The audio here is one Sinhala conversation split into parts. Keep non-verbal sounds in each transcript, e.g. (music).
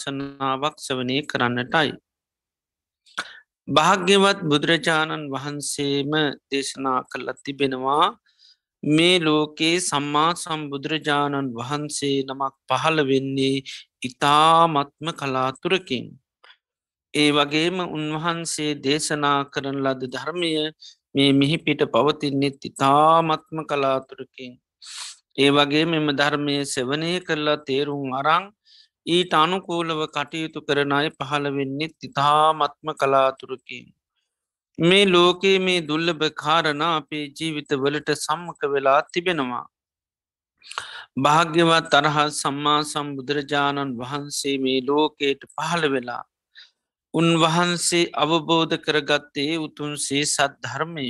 වාසනාවක් සවනය කරන්නටයි. භාග්‍යවත් බුදුරජාණන් වහන්සේම දේශනා කළත් තිබෙනවා මේ ලෝකයේ සම්මා සම්බුදුරජාණන් වහන්සේ නමක් පහළ වෙන්නේ ඉතාමත්ම කලාතුරකින්. ඒ වගේම උන්වහන්සේ දේශනා කරන ලද ධර්මය මේ මිහිපිට පවතින්නෙත් ඉතාමත්ම කලාතුරකින්. ඒ වගේ මෙම ධර්මය සෙවනය කරලා තේරුම් අරං ඊට අනුකූලව කටයුතු කරන අය පහළ වෙන්නෙත් ඉතාමත්ම කලාතුරකින්. මේ ලෝකයේ මේ දුල්ලභ කාරණ අපේ ජීවිත වලට සම්මක වෙලා තිබෙනවා. භාග්‍යවත් තරහත් සම්මා සම්බුදුරජාණන් වහන්සේ මේ ලෝකයට පහළ වෙලා. උන්වහන්සේ අවබෝධ කරගත්තේ උතුන්සේ සද්ධර්මය.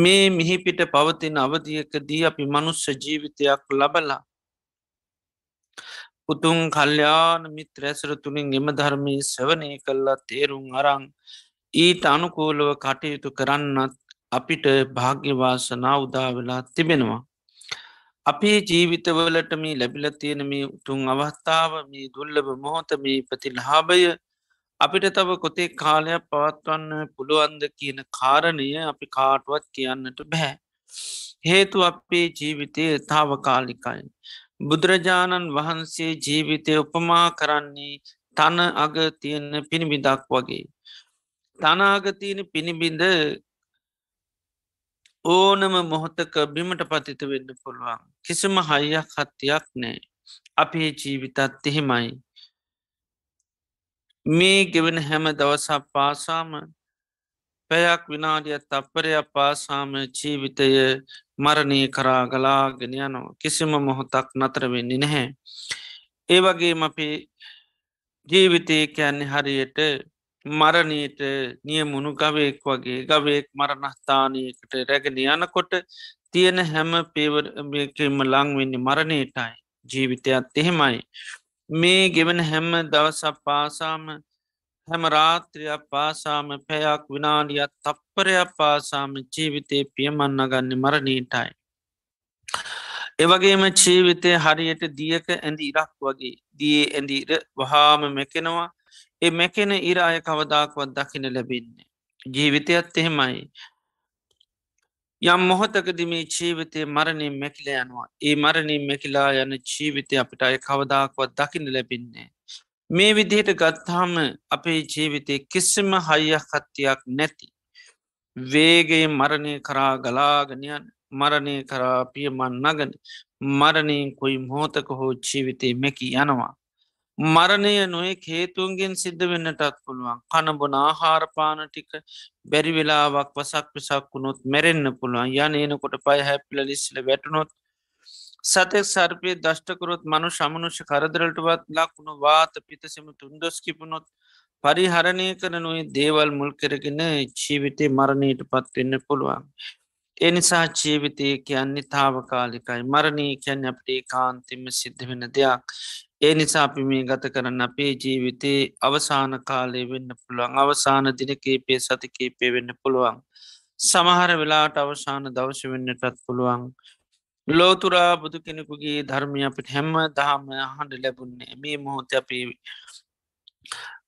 මේ මිහිපිට පවතින අවධියකදී අපි මනුස්ස ජීවිතයක් ලබලා. උතුන් කල්්‍යාන මිත්‍රැසර තුළින් එම ධර්මී සවනය කල්ලා තේරුම් අරං ඊට අනුකූලව කටයුතු කරන්නත් අපිට භාග්‍යවාසනා උදාවෙලා තිබෙනවා. අපේ ජීවිතවලට මේ ලැබිල තියෙන මේ උතුන් අවස්ථාව මේ දුල්ලබ මොහොත මේ ප්‍රතිල්හාභය අපිට තව කොතේ කාලයක් පවත්වන්න පුළුවන්ද කියන කාරණය අපි කාටුවත් කියන්නට බැහැ. හේතු අපේ ජීවිතය තාවකාලිකයි. බුදුරජාණන් වහන්සේ ජීවිතය උපමා කරන්නේ තන අග තියෙන පිණිබිදක් වගේ. තනාගතියන පිණිබිඳ ඕනම මොහොතක බිමට පතිත වෙන්න පුළුවන්. කිසිම හයියක් හත්තියක් නෑ. අපේ ජීවිතත් එහෙමයි. මේ ගෙවෙන හැම දවසක් පාසාම පැයක් විනාඩියත් අපරයක් පාසාම ජීවිතය මරණය කරා ගලාගෙන යනවා කිසිම මොහොතක් නතර වෙන්නේ නැහැ. ඒ වගේ අපේ ජීවිතය කියන්නේ හරියට මරණයට නියමුණු ගවයෙක් වගේ ගවයෙක් මරණස්ථානයකට රැගෙන යනකොට තියෙන හැම පේවරකම ලංවෙන්නේ මරණයටයි ජීවිතයත් එහෙමයි. මේ ගෙවන හැම දවසක් පාසාම හැම රාත්‍රයක් පාසාම පැයක් විනාඩියත් තප්පරයක් පාසාම ජීවිතය පියමන්න ගන්න මරණීටයි. එවගේම ජීවිතය හරියට දියක ඇඳ ඉරක් වගේ දිය ඇඳීර වහාම මෙකෙනවා ඒ මැකෙන ඉර අය කවදාක්වත් දකින ලැබෙන්නේ. ජීවිතයත් එහෙමයි. යම් මොහොතකද මේ ජීවිතය මරණය මැකිල යනවා ඒ මරණින් මැකිලා යන ජීවිතය අපිට අය කවදාක්වත් දකින ලැබින්නේ. මේ විදිහට ගත්තාම අපේ ජීවිතය කිසිම හයියක් කත්තියක් නැති. වේගේ මරණය කරා ගලාගනයන් මරණය කරාපිය මන් නගන මරණයෙන් කොයි මෝතක හෝ ජීවිතය මැකි යනවා. මරණය නොේ හේතුන්ගෙන් සිද්ධ වෙන්නටත් පුළුවන් කණබොන ආහාරපාන ටික බැරි වෙලාවක් වසක් පිසක් වුණොත් මැරෙන්න්න පුළුවන් යන එනකොට පය හැපිල ලිස්ල වැටනොත් සතෙක් සර්පය දෂ්ටකරොත් මනු සමනුෂ කරදරටවත් ලක්ුණු වාත පිතසම තුන්දොස්කිපුණොත් පරිහරණය කරනුවේ දේවල් මුල් කරගෙන ජීවිතය මරණයට පත්වෙන්න පුළුවන්. එනිසා ජීවිතය කියන්නේ තාවකාලිකයි මරණී කියන්න අපේ කාන්තිම සිද්ධ වෙන දෙයක්. ඒ නිසා අපි මේ ගත කරන්න අපේ ජීවිතේ අවසාන කාලය වෙන්න පුළුවන් අවසාන දිනකේපේ සතිකේපේ වෙන්න පුළුවන්. සමහර වෙලාට අවසාන දවශ වෙන්නටත් පුළුවන්. ලෝතුරා බුදු කෙනෙකුගේ ධර්මය අපිට හැම්ම දහම හඬ ලැබුන්නේ මේ මොහොත අපේ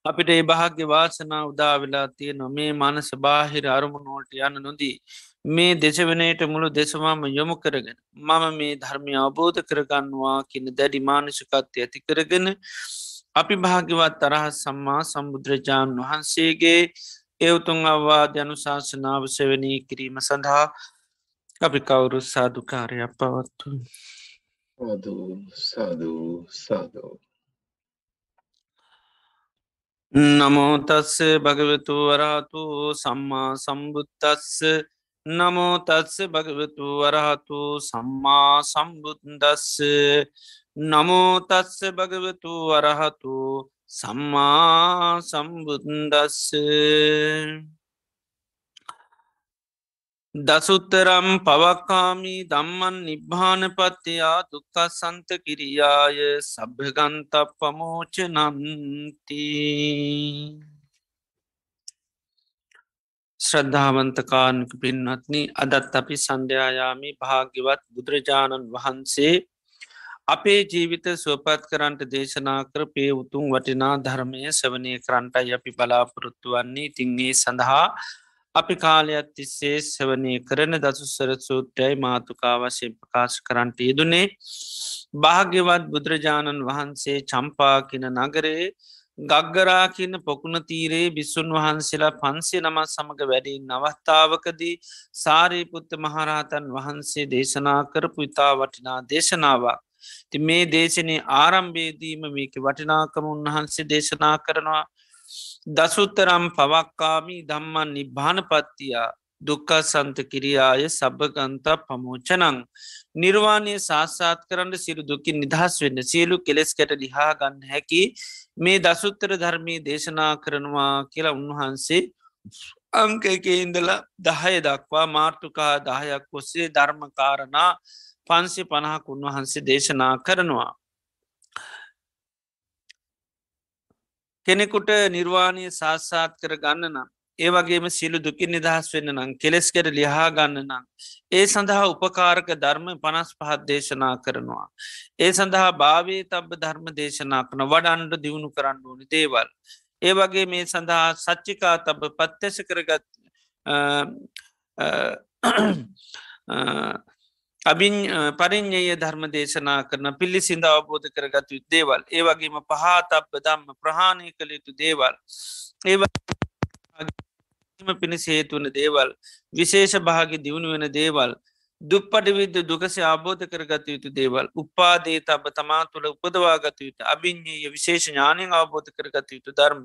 අපිට ඒ භාග්‍ය වාසනා උදා වෙලා තිය නො මේ මනස බාහිර අරමුණෝට යන්න නොදී මේ දෙසවනයට මුළු දෙසවාම යොමු කරගෙන මම මේ ධර්මය අවබෝධ කරගන්නවා කියන දැඩි මානසිකත්ය ඇති කරගෙන අපි භාග්‍යවත් තරහ සම්මා සම්බුදුරජාණන් වහන්සේගේ එවතුන් අවවාද අනුශාසනාව සෙවනී කිරීම සඳහා අපි කවුරු සාධකාරයක් පවත්තු සාධූ සාධූ නමෝතස්ස භගවතු වරහතු සම්මා සම්බුත්තස්ස නමෝතත්ස භගවතු වරහතු සම්මා සම්බුද්දස්ස නමෝතත්ස භගවතු වරහතු සම්මා සම්බුද්දස්ස දසුත්තරම් පවක්කාමී දම්මන් නිබ්භානපත්තියා දුක්ක සන්ත කිරියාය සභගන්ත පමෝච නන්ති ශ්‍රද්ධාවන්තකානක පින්වත්න අදත් අපි සන්ධ්‍යයාමි භාග්‍යවත් බුදුරජාණන් වහන්සේ අපේ ජීවිත සුවපත් කරන්ට දේශනා කර පේ උතුම් වටිනා ධර්මය සවනය කරන්ටයි අපි බලාපොරොත්තු වන්නේ. තිංගේ සඳහා අපි කාලයක් තිස්සේ සවනය කරන දසුස්සර සූත්‍රයයි මාතුකා වශයෙන් ප්‍රකාශ කරන්ට යෙදුනේ භාග්‍යවත් බුදුරජාණන් වහන්සේ චම්පාකින නගරේ ගග්ගරා කියන පොකුණ තීරේ බිස්සුන් වහන්සේලා පන්සේ නමත් සමඟ වැඩින් නවස්ථාවකදී සාරීපුත්ත මහරහතන් වහන්සේ දේශනා කරපු ඉතා වටිනා දේශනාවක්. ති මේ දේශනය ආරම්භේදීම මේක වටිනාකම උන්වහන්සේ දේශනා කරනවා දසුත්තරම් පවක්කාමී දම්මන් නිබ්භානපත්තියා දුක්ක සන්ත කිරියාය සබගන්ත පමෝචනං. නිර්වාණය සාස්සාත් කරන්න සිරු දුකින් නිදහස් වෙන්න සියලු කෙලෙස්කට ලිහා ගන්න හැකි මේ දසුත්තර ධර්මී දේශනා කරනවා කියලා උන්වහන්සේ අංක එක ඉඳල දහය දක්වා මාර්ටුකා දහයක් ඔස්සේ ධර්මකාරණා පන්සි පණහක් උන්වහන්සේ දේශනා කරනවා. කෙනෙකුට නිර්වාණය සාස්සාත් කර ගන්න නම් ඒවගේම සිලු දුකින් නිදහස් වෙන්න නම් කෙලෙස් කර ලිහා ගන්න නම් ඒ සඳහා උපකාරක ධර්ම පනස් පහත් දේශනා කරනවා. ඒ සඳහා භාවේ තබ ධර්ම දේශනා කන වඩන්ඩ දියුණු කරන්න ඕනි දේවල්. ඒ වගේ මේ සඳහා සච්චිකා තබ පත්්‍යස කරගත් අබින් පරිින්්ඥය ධර්ම දේශනා කරන පිල්ලි සිද අවබෝධ කරගත් යුත් දේවල්. ඒවගේම පහතබ දම්ම ප්‍රහාණය කළ යුතු දේවල්. ඒ පිණිස හේතුවන දේවල් විශේෂ භාගි දියුණු වෙන දේවල් දුප්පට විද්‍ය දුකස අබෝධ කරගත යුතු දේවල් උපාදේ තබ තමා තුළ උපදවාගත යුතු අභිං්ඥය විශේෂ ඥානයෙන් අවබෝධ කරගත යුතු ධර්ම.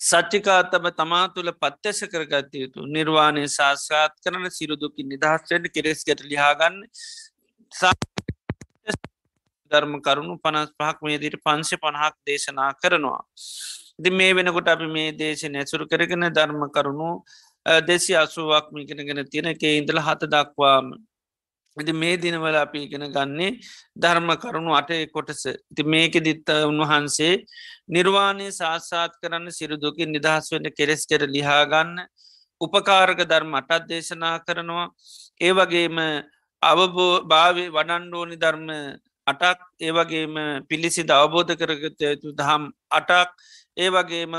සච්චිකාතම තමා තුළ පත්්‍යස කරගත යුතු නිර්වාණය සාස්කාත් කරන සිරුදුකින් නිදහස්වයට කෙරෙස්ගට ලිහාගන්න ධර්ම කරුණු පනස් පහක් මේදිට පංශ පණහක් දේශනා කරනවා. ඉති මේ වෙනකොට අපි මේ දේශ නැසුරු කරගෙන ධර්ම කරුණු දෙසි අසුවක් මිගෙනගෙන තියෙන එක ඉඳල හත දක්වාම ඉති මේ දිනවල අපි ඉගෙන ගන්නේ ධර්ම කරුණු අටේ කොටස. ඉති මේක දිත්ත උන්වහන්සේ නිර්වාණය සාස්සාත් කරන්න සිරුදුකින් නිදහස් වන්න කෙරෙස් කර ලිහාගන්න උපකාරක ධර්ම අටත් දේශනා කරනවා. ඒ වගේම අවබෝ භාවි වඩන්ඩෝනි ධර්ම අටක් ඒවගේම පිළිසිද අවබෝධ කරගත යුතු දහම් අටක් ඒ වගේම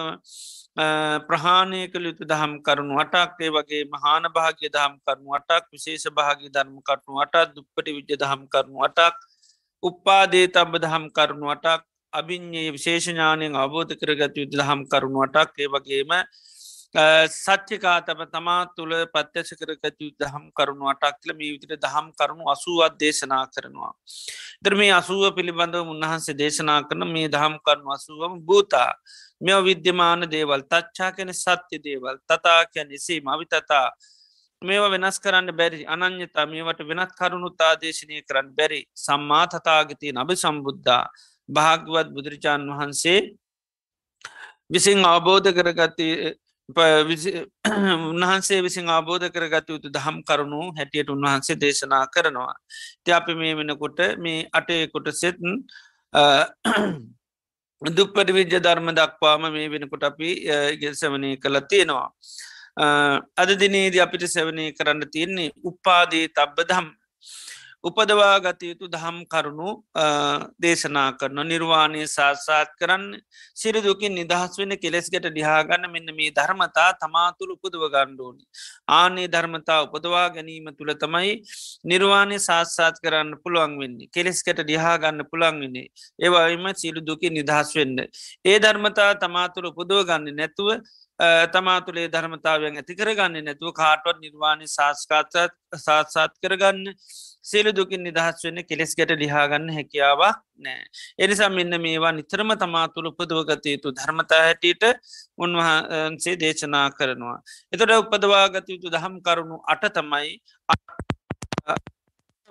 ප්‍රහාණය කළ යුතු දහම් කරුණු අටක් ඒ වගේ මහාන භාග්‍ය දහම් කරුණු අටක් විශේෂ භාගි ධර්ම කටනු අටත් දුප්පටි විද්‍ය දහම් කරුණු අටක් උපාදේ තබ දහම් කරුණු අටක් අභිං්ඥයේ විශේෂඥානයෙන් අවබෝධ කරගත යුතු දහම් කරුණු අටක් ඒ වගේම සච්චිකාතම තමා තුළ පත්්‍යශ කරගතු දහම් කරුණු අටක්ල මේ විදිට දහම් කරුණු අසුවත් දේශනා කරනවා. දර මේ අසුව පිළිබඳව උන්වහන්සේ දේශනා කරන මේ දහම් කරුණු අසුවම භූතා. මෙ විද්‍යමාන දේවල් තච්චා කැන සත්‍ය දේවල් තතා කියැන එසේ මවිතතා මේවා වෙනස් කරන්න බැරි අනන්‍යතා මේවට වෙනත් කරුණු තාදේශනය කරන්න බැරි සම්මා තතාගතය නබ සම්බුද්ධා භාගවත් බුදුරජාණන් වහන්සේ විසින් අවබෝධ කරගත්තේ (clears throat) උන්වහන්සේ විසින් අබෝධ කරගත යුතු දහම් කරුණු හැටියට උන්වහන්සේ දේශනා කරනවා. ති අපි මේ වෙනකොට මේ අටයකොට සෙත්න් (clears throat) දුප්පට විද්‍ය ධර්ම දක්වාම මේ වෙනකොට අපි ගෙල්සවනය කළ තියෙනවා. අද දිනේද අපිට සැවනය කරන්න තියෙන්නේ උපාදී තබ්බ දම් උපදවා ගතයුතු දහම් කරුණු දේශනා කරන නිර්වාණය සාත්සාත් කරන්න සිරිදුකින් නිදහස් වෙන කෙලෙස්ගට ලිහාගන්න මෙන්න මේ ධර්මතා තමාතුළ උපදව ගණ්ඩෝනි. ආනේ ධර්මතා උපදවා ගැනීම තුළ තමයි නිර්වාණය සාත්සාත් කරන්න පුළුවන් වෙන්නේ කෙලෙස්කට ලිහාගන්න පුළන් වෙන්නේ ඒවාම සිරු දුකින් නිදහස් වෙන්න. ඒ ධර්මතා තමාතුළ උපදව ගන්න නැතුව තමාතුළේ ධර්මතාවයෙන් ඇති කරගන්න නැතුව කාටොත් නිර්වාණය සාස්කාතත් සාත්සාත් කරගන්න සියලු දුකින් නිදහස් වෙන්න කෙලෙස්කට ලිහාගන්න හැකියාවක් නෑ. එනිසා මෙන්න මේවා නිතරම තමාතුළ උපදවගත යුතු ධර්මතා හැටියට උන්වහන්සේ දේශනා කරනවා. එතොට උපදවාගත යුතු දහම් කරුණු අට තමයි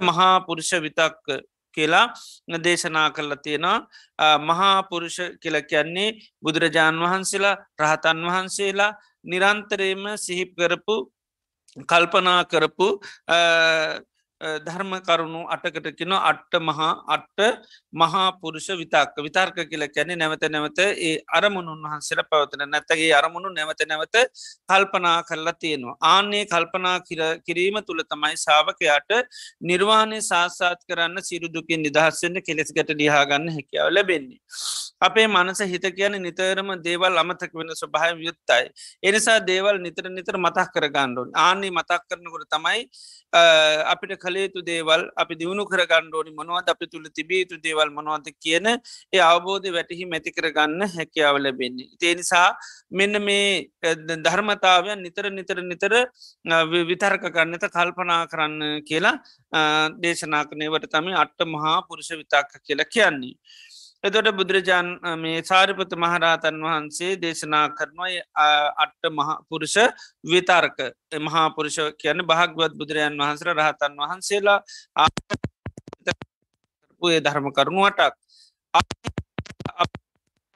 මහා පුරුෂ විතක් කියලා දේශනා කරලා තියෙනවා මහා පුරුෂ කියල කියන්නේ බුදුරජාණන් වහන්සේලා රහතන් වහන්සේලා නිරන්තරයම සිහිප් කරපු කල්පනා කරපු ධර්ම කරුණු අටකට කෙන අට්ට මහා අට්ට මහා පුරුෂ විතක්ක විතර්ක කියල කැනෙ නැවත නැවත ඒ අරමුණුන් වහන්සේට පවතන නැතගේ අරමුණු නැවත නැවත කල්පනා කරලා තියෙනවා ආන්නේ කල්පනා කිරීම තුළ තමයි සාාවකයාට නිර්වාණය සාස්සාත් කරන්න සිරුදුකින් නිදහස්සෙන්ට කෙලෙස්ගට ලිහාගන්න හැකියාව ලැබෙන්නේ. අපේ මනස හිත කියන නිතරම දේවල් අමතක වෙන ස්වභාය යුත්තයි. එනිසා දේවල් නිතර නිතර මතක් කරගණ්ඩුවන් ආන්නේ මතක් කරනකොට තමයි අපිට කළේතු දේවල් අපි දියුණු කර ගණ්ඩෝනි මොනවද අපි තුළ තිබේතු දේවල් මොනවද කියන ඒ අවබෝධ වැටහි මැති කරගන්න හැකියාව ලැබෙන්නේ. තේනිසා මෙන්න මේ ධර්මතාවයන් නිතර නිතර නිතර විතර්ක කරන්නත කල්පනා කරන්න කියලා දේශනාකනයවට තම අට්ට මහා පුරුෂ විතාක්ක කියලා කියන්නේ. එතොට බුදුරජාන් මේ සාරිපත මහරහතන් වහන්සේ දේශනා කරනවා අට්ට පුරුෂ විතර්ක. මහාපුරුෂ කියන භාගවත් බුදුරජාන් වහන්සර රහතන් වහන්සේලා ආය ධර්ම කරුණුවටක්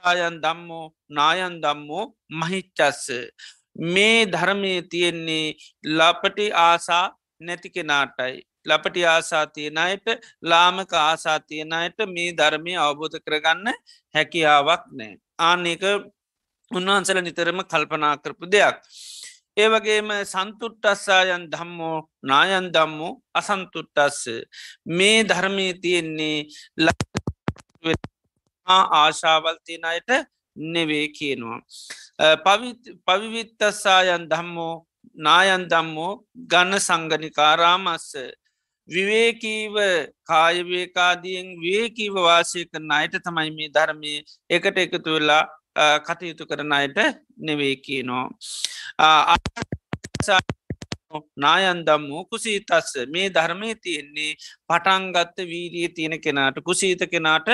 ආයන් දම්මෝ (hesitation) නායන් දම්මෝ මහිච්චස්ස මේ ධර්මය තියෙන්නේ ලපටි ආසා නැති කෙනාටයි. ලපටි ආසා තියෙනයට ලාමක ආසා තියෙනයට මේ ධර්මය අවබෝධ කරගන්න හැකියාවක් නෑ. ආන්නක උන්වහන්සල නිතරම කල්පනා කරපු දෙයක්. ඒවගේම සන්තුට්ටස්සායන් දම්මෝ නායන් දම්මෝ අසන්තුට්ටස්ස මේ ධර්මය තියෙන්නේ ආශාවල් තියෙනයට නෙවේ කියනවා. පවිවිත්තස්සායන් දම්මෝ නායන් දම්මෝ ගන්න සංගනිකාරාමස්ස විවේකීව කායවේකාදියෙන් වේකීව වාසය කරන අයට තමයි මේ ධර්මය එකට එකතු වෙලා කටයුතු කරන අයට නෙවේ කියනවා. නායන් දම්මෝ කුසීතස්ස මේ ධර්මය තියෙන්නේ පටන්ගත්ත වීරිය තියෙන කෙනාට කුසීත කෙනාට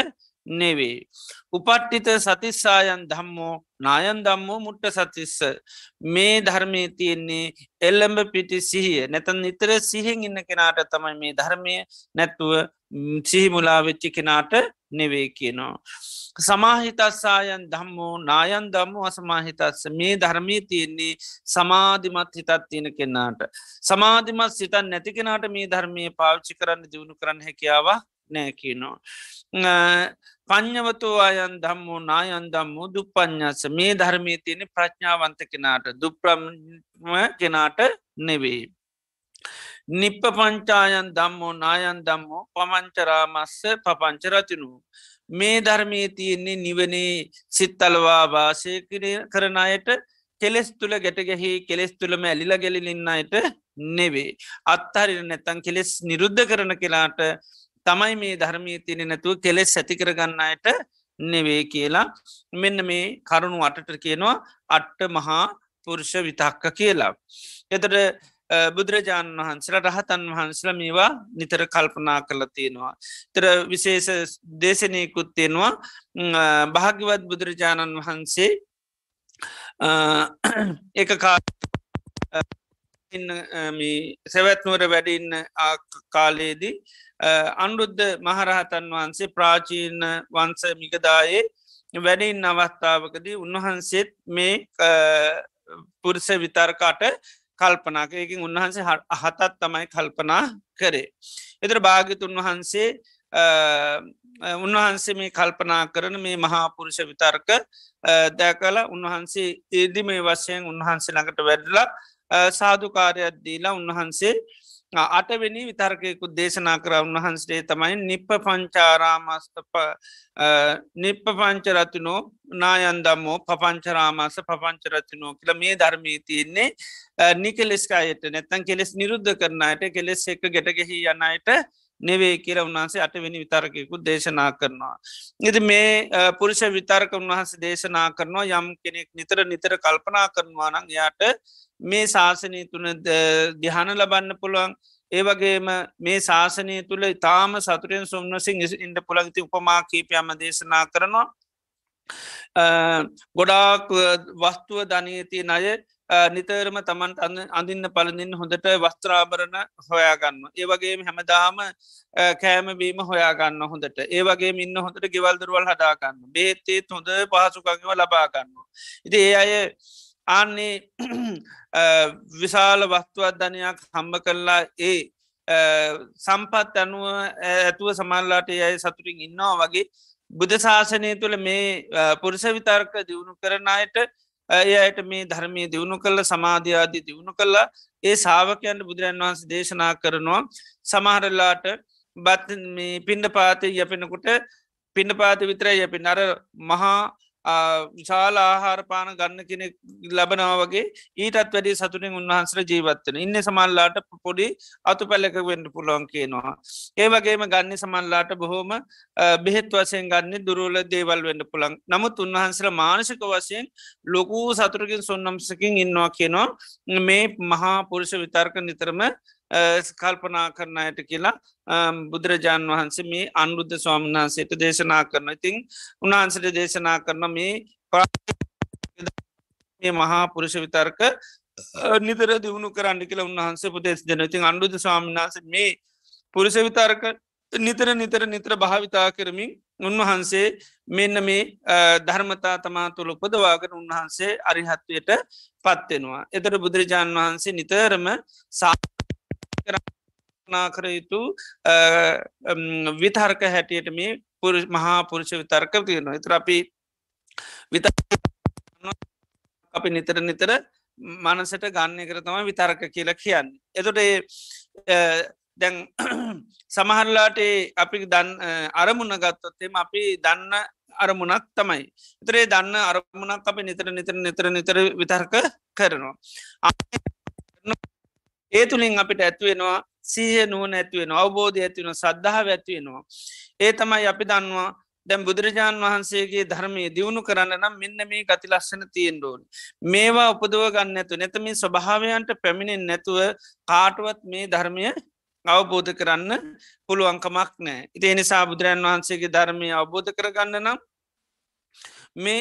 නෙවේ. උපට්ටිත සතිස්සායන් දම්මෝ නායන් දම්මෝ මුට්ට සතිස්ස මේ ධර්මය තියෙන්නේ එල්ලඹ පිටි සිහිය නැතන් නිතර සිහින් ඉන්න කෙනාට තමයි මේ ධර්මය නැත්තුව සිහිමුලා වෙච්චි කෙනාට නෙවේ කියනවා. සමාහිතස්සායන් දම්මෝ නායන් දම්ම අසමාහිතස්ස මේ ධර්මී තියෙන්නේ සමාධිමත් හිතත් තියෙන කෙන්නාට. සමාධිමත් සිතන් නැති කෙනාට මේ ධර්මය පාවිච්චි කරන්න දියුණු කරන්න හැකියාව නෑ කියනවා. පං්ඥවතු අයන් දම්මෝ නායන් දම්මෝ දුප්පඥස මේ ධර්මය තියෙන ප්‍රඥාවන්ත කෙනාට දුප්‍රම කෙනාට නෙවේ. නිප්ප පංචායන් දම්මෝ නායන් දම්මෝ පමංචරාමස්ස පපංචරතිනු. මේ ධර්මය තියෙන්නේ නිවනේ සිත්තලවා වාසය කරන අයට කෙලෙස් තුළ ගැටගැහි කෙලෙස් තුළම ඇලිල ගැලිලින්නයට නෙවේ. අත්හරින නැත්තන් කෙලෙස් නිරුද්ධ කරන කෙලාට තමයි මේ ධර්මී තියෙන නැතුව කෙලෙස් ඇති කරගන්නයට නෙවේ කියලා මෙන්න මේ කරුණු අටට කියනවා අට්ට මහා පුරුෂ විතක්ක කියලා. එතට බුදුරජාණන් වහන්සල රහතන් වහන්සල මේවා නිතර කල්පනා කරල තියෙනවා. තර විශේෂ දේශනයකුත් තියෙනවා භාග්‍යවත් බුදුරජාණන් වහන්සේ එක (clears throat) කා සැවැත්නුවර වැඩින්න කාලයේදී අනුරුද්ධ මහරහතන් වහන්සේ ප්‍රාචීන වන්ස මිකදායේ වැඩින් අවස්ථාවකදී උන්වහන්සේත් මේ පුරුෂ විතර්කාට කල්පනාකයකින් උන්වහන්සේ අහතත් තමයි කල්පනා කරේ. එතර භාගිතුන් වහන්සේ උන්වහන්සේ මේ කල්පනා කරන මේ මහාපුරුෂ විතර්ක දැකල උන්වහන්සේ ඒදි මේ වශයෙන් උන්වහන්සේ ළඟට වැඩලා සාධකාරයක් දීලා උන්වහන්සේ අටවෙනි විතර්කයකුත් දේශනා කර. උන්වහන්සේ තමයි නිප්ප පංචාරාමස්තප නිප්ප පංචරතිනෝ නායන්දම්මෝ පපංචරාමස පපංචරතිනෝ කියල මේ ධර්මී තියන්නේ නිකෙලෙස්කායට නැත්තන් කෙලෙස් නිරුද්ධ කරනයට කෙලෙස් එක ගැටගෙහි යන්නයට නෙවේ කියර උන්වහන්සේ අටවෙනි විතර්කයකුත් දේශනා කරනවා. ඉති මේ පුරුෂ විතර්ක උන්වහස දේශනා කරනවා යම් කෙනෙක් නිතර නිතර කල්පනා කරනවා නං යාට මේ ශාසනය තුන දිහන ලබන්න පුළුවන්. ඒවගේම මේ ශාසනය තුළ ඉතාම සතුරෙන් සුම්නසිං ඉන්ඩ පුළගති උපමා කීපයම දේශනා කරනවා. ගොඩාක් වස්තුව ධනීති නය නිතරම තමන්ට අඳන්න පලඳින් හොඳට වස්ත්‍රාභරණ හොයාගන්න. ඒවගේම හැමදාම කෑමබීම හොයාගන්න හොඳට ඒවගේ ඉන්න හොඳට ගෙවල්දරුවල් හදාගන්න බේත්තේත් හොඳ පහසුකඟව ලබාගන්න. ඉති ඒ අය ආන්නේ විශාල වස්තුවත් ධනයක් හම්බ කරලා ඒ සම්පත් අනුව ඇතුව සමල්ලාට යයි සතුරින් ඉන්නවා වගේ බුද්ධ ශාසනය තුළ මේ පුරුෂ විතර්ක දියුණු කරන අයට එයට මේ ධර්මය දියුණු කල්ල සමාධ්‍යාදී දියුණු කල්ලා ඒ සාාවකයන්ට බුදුරන් වහන්ස දේශනා කරනවා සමහරල්ලාට බත් පින්ඩ පාතය යපෙනකුට පින්ඩ පාත විතර යපි නර මහා විශාල ආහාරපාන ගන්න කෙනෙ ලබනව වගේ ඊටත් වැඩි සතුරින් උන්වහන්සර ජීවත්වන ඉන්න සමල්ලාට පොඩි අතු පැල්ලක වෙන්ඩ පුළුවන් කියනවා. ඒ වගේම ගන්න සමල්ලාට බොහෝම බෙහෙත් වසයෙන් ගන්න දුරුවල දේවල් වෙන්ඩ පුළන් නමුත් උන්වහන්සර මානසික වසයෙන් ලොකූ සතුරකින් සොන්නම්සකින් ඉන්නවා කියනවා. මේ මහා පුරුෂ විතර්ක නිතරම කල්පනා කරනයට කියලා බුදුරජාණන් වහන්සේ මේ අන්බුද්ධ ස්වාමන් වහන්සේට දේශනා කරන ඉතිං උන්වහන්සට දේශනා කරන මේ (laughs) මේ මහා පුරුෂ විතර්ක නිතර දියුණු කරන්න කියලා උන්වහන්සේ පුදෙස් ජනතින් අන්ඩුද ස්වාමිනාස මේ පුරුෂ විතර්ක නිතර නිතර නිතර භාවිතා කරමින් උන්වහන්සේ මෙන්න මේ ධර්මතා තමා තුළ උපදවාගෙන උන්වහන්සේ අරිහත්වයට පත්වෙනවා. එතට බුදුරජාණන් වහන්සේ නිතරම සා කර යුතු විතර්ක හැටියට මේ පුරු මහා පුරුෂ විතර්ක තියෙනවා එතර අපි විත අපි නිතර නිතර මනසට ගන්න කර තම විතර්ක කියලා කියන්න. එතොට දැන් (clears throat) සමහරලාට අපි දන් අරමුණ ගත්තොත්තෙම අපි දන්න අරමුණක් තමයි. එතරේ දන්න අරමුණක් අපි නිතර නිතර නිතර නිතර විතර්ක කරනවා. ඒ තුළින් අපිට ඇත්වෙනවා සීහ නුවන ඇත්වෙන අවබෝධය ඇතිවෙන සද්ධාව ඇත්වෙනවා. ඒ තමයි අපි දන්නවා දැම් බුදුරජාණන් වහන්සේගේ ධර්මය දියුණු කරන්න නම් මෙන්න මේ ගති ලස්සන තියෙන්ඩෝන්. මේවා උපදුව ගන්න ඇතු නැතම ස්වභාවයන්ට පැමිණෙන් නැතුව කාටුවත් මේ ධර්මය අවබෝධ කරන්න පුළුවන්කමක් නෑ. ඉති එනිසා බුදුරන් වහන්සේගේ ධර්මය අවබෝධ කරගන්න නම් මේ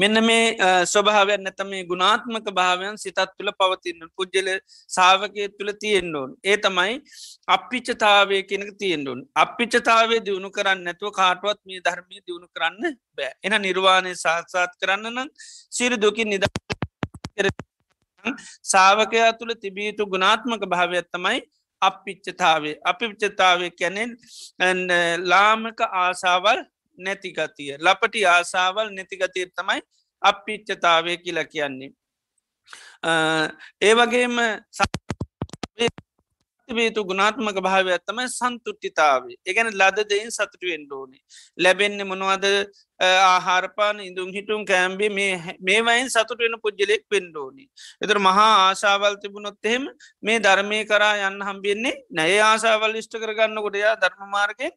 මෙන්න මේ ස්වභාවයන් නැත මේ ගුණාත්මක භාවයන් සිතත් තුළ පවතින්න පුද්ජල සාාවකය තුළ තියෙන්ඩෝන් ඒ තමයි අපිච්චතාවය කෙනක තියෙන්ඩුන් අපිච්චතාවේ දියුණු කරන්න නැතුව කාටුවත් මේ ධර්මය දියුණු කරන්න බෑ. එන නිර්වාණය සාත්සාත් කරන්න නම් සිරු දුකින් නිද සාාවකයා තුළ තිබීතු ගුණාත්මක භාවයත්තමයි අපිච්චතාවේ අපිච්චතාවය කැනෙන් ලාමක ආසාවල් නැතිගතිය ලපටි ආසාවල් නැතිගතිය තමයි අපිච්චතාවය කියලා කියන්නේ. ඒ වගේම වේතු ගුණාත්මක භාවය ඇත්තම සන්තුට්ටිතාවේ එකන ලද දෙයින් සතුටුවෙන් ඕනේ. ලැබෙන්න්න මොනවද? ආහාරපාන ඉඳුම් හිටුම් කෑම්බි මේ වයින් සතුටවෙන පුද්ජලෙක් පෙන්ඩෝනි. එතර මහා ආශාවල් තිබුණොත් එහෙම මේ ධර්මය කරා යන්න හම්බියන්නේ නැය ආශාවල් ිෂ්ට කරගන්න කොටයා ධර්මමාර්ගය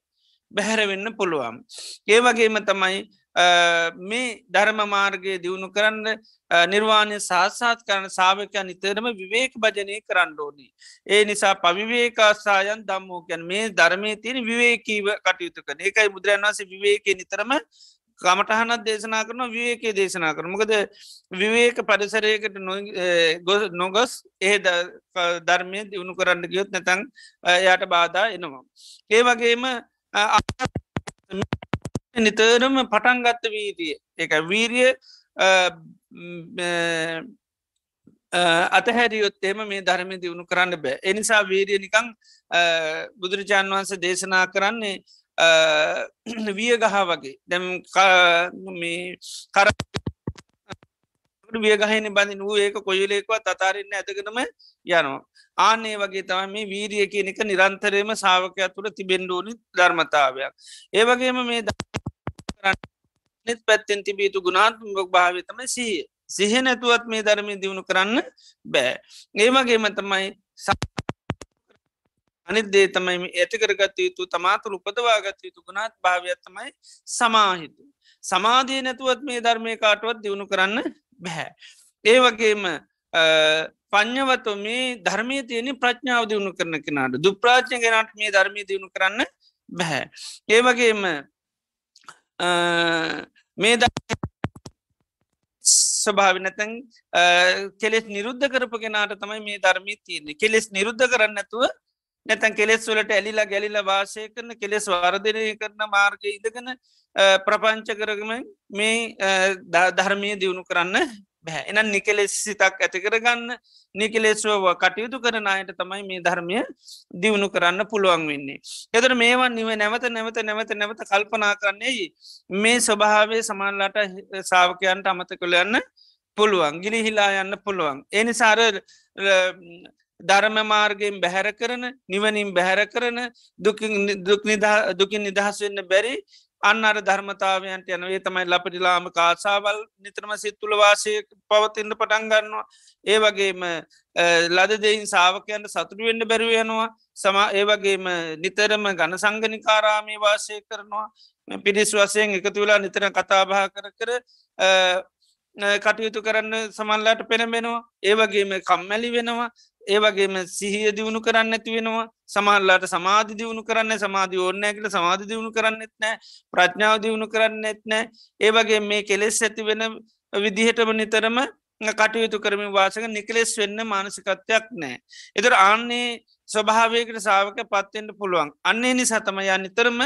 බැහැරවෙන්න පුළුවන්. ඒ වගේම තමයි මේ ධර්ම මාර්ගය දියුණු කරන්න නිර්වාණය සාත්සාත් කරන සාාවකය නිතරම විවේක භජනය කරන්න ඕනි. ඒ නිසා පවිවේකාසායන් දම්මෝකැන් මේ ධර්මය තියෙන විවේකීව කටයුතු කන ඒකයි බුදුරන් වන්සේ විවේක නිතරම කමටහනත් දේශනා කරන විවේකේ දේශනා කර මොකද විවේක පරිසරයකට නොගස් ඒ ධර්මය දියුණු කරන්න ගියොත් නැතන් යට බාධා එනවා. ඒ වගේම නිතරම පටන්ගත්ත වීතිය එක වීරිය අතහැරියොත් එම මේ ධර්මය දියුණු කරන්න බෑ. එනිසා වීරිය නිකං බුදුරජාණන් වහන්ස දේශනා කරන්නේ විය ගහ වගේ. දැම් කර වියගහන බඳින් වූ ඒක කොයිලෙක්වත් අතාරන්න ඇතකනම යනවා. ආනේ වගේ තම මේ වීරිය කියනක නිරන්තරයම සාාවකයක් තුළ තිබෙන්ඩෝනි ධර්මතාවයක්. ඒවගේම මේ නෙත් පැත්තෙන් තිබීතු ගුණාත්මක භාවතම සිහිය. සිහ නැතුවත් මේ ධර්මය දියුණු කරන්න බෑ. ඒවගේම තමයි අනිදේ තමයි ඇති කරගත යුතු තමාතුළ උපදවාගත යුතු ගුණාත් භාවයත්තමයි සමාහිතු. සමාධී නැතුවත් මේ ධර්මය කාටුවත් දියුණු කරන්න බැහැ. ඒ වගේම පඥ්ඥවතු මේ ධර්මය තියෙන ප්‍රඥාව දියුණු කරන කෙනාට දුප්‍රාච්ඥ ගෙනට මේ ධර්මය දියුණු කරන්න බැහැ. ඒ වගේම මේ ස්වභාව නැතැන් කෙලෙස් නිරුද්ධ කරපු කෙනාට තමයි මේ ධර්මී තියන්නේ කෙලෙස් නිරුද්ධ කරන්න ඇතුව නැතැන් කෙලෙස් වලට ඇලිලා ගැලිල වාසය කරන කෙලෙස් වර්ධනය කරන මාර්ග ඉදගෙන ප්‍රපංච කරගම මේ ධර්මය දියුණු කරන්න බැහැ එන නිකෙලෙස් සිතක් ඇති කරගන්න නිකලෙස්ව කටයුතු කරන අයට තමයි මේ ධර්මය දියුණු කරන්න පුළුවන් වෙන්නේ. එතර මේවන් නිව නැවත නැවත නැවත නැවත කල්පනා කරන්නේ මේ ස්වභාවේ සමාල්ලාට සාාවකයන්ට අමත කොළයන්න පුළුවන් ගිලිහිලා යන්න පුළුවන්. එනිසාර ධර්ම මාර්ගයෙන් බැහැර කරන නිවනින් බැහැර කරන දුකින් නිදහස් වෙන්න බැරි අන්න අර ධර්මතාවයන්ට යනවේ. තමයි ලපටිලාම කාසාවල් නිතරම සිත්තුල වාසය පවතින්න පටන්ගන්නවා ඒ වගේම ලද දෙයින් සාාවකයන්ට සතුරු වෙන්න බැරිවෙනවා සමා ඒ වගේම නිතරම ගණ සංගනිකාරාමී වාසය කරනවා. පිරිස් වසයෙන් එකතු වෙලා නිතර කතාබහ කර කර කටයුතු කරන්න සමල්ලාට පෙනබෙනවා ඒ වගේම කම්මැලි වෙනවා. ඒ වගේම සිහිය දියුණු කරන්න ඇති වෙනවා. සමල්ලාට සමාධි දියුණු කරන්න සමාධි ඕන්නෑකට සමාධි දියුණු කරන්නෙත් නෑ ප්‍රඥාව දියුණු කරන්නෙත් නෑ ඒ වගේ මේ කෙලෙස් ඇති වෙන විදිහටම නිතරම කටයුතු කරමින් වාසක නිකලෙස් වෙන්න මානසිකත්වයක් නෑ. එතර ආන්නේ ස්වභාවයකට සාාවක පත්වෙන්ට පුළුවන්. අන්නේ නිසාතම යා නිතරම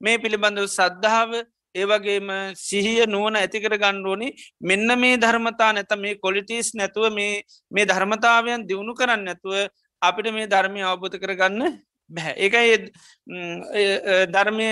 මේ පිළිබඳව සද්ධාව ඒවගේම සිහිය නුවන ඇතිකර ගණ්ඩුවනි මෙන්න මේ ධර්මතා නැත මේ කොලිටිස් නැතුව මේ මේ ධර්මතාවයන් දියුණු කරන්න නැතුව අපිට මේ ධර්මය අවබෝධ කරගන්න බැහැ ඒකයි ධර්මය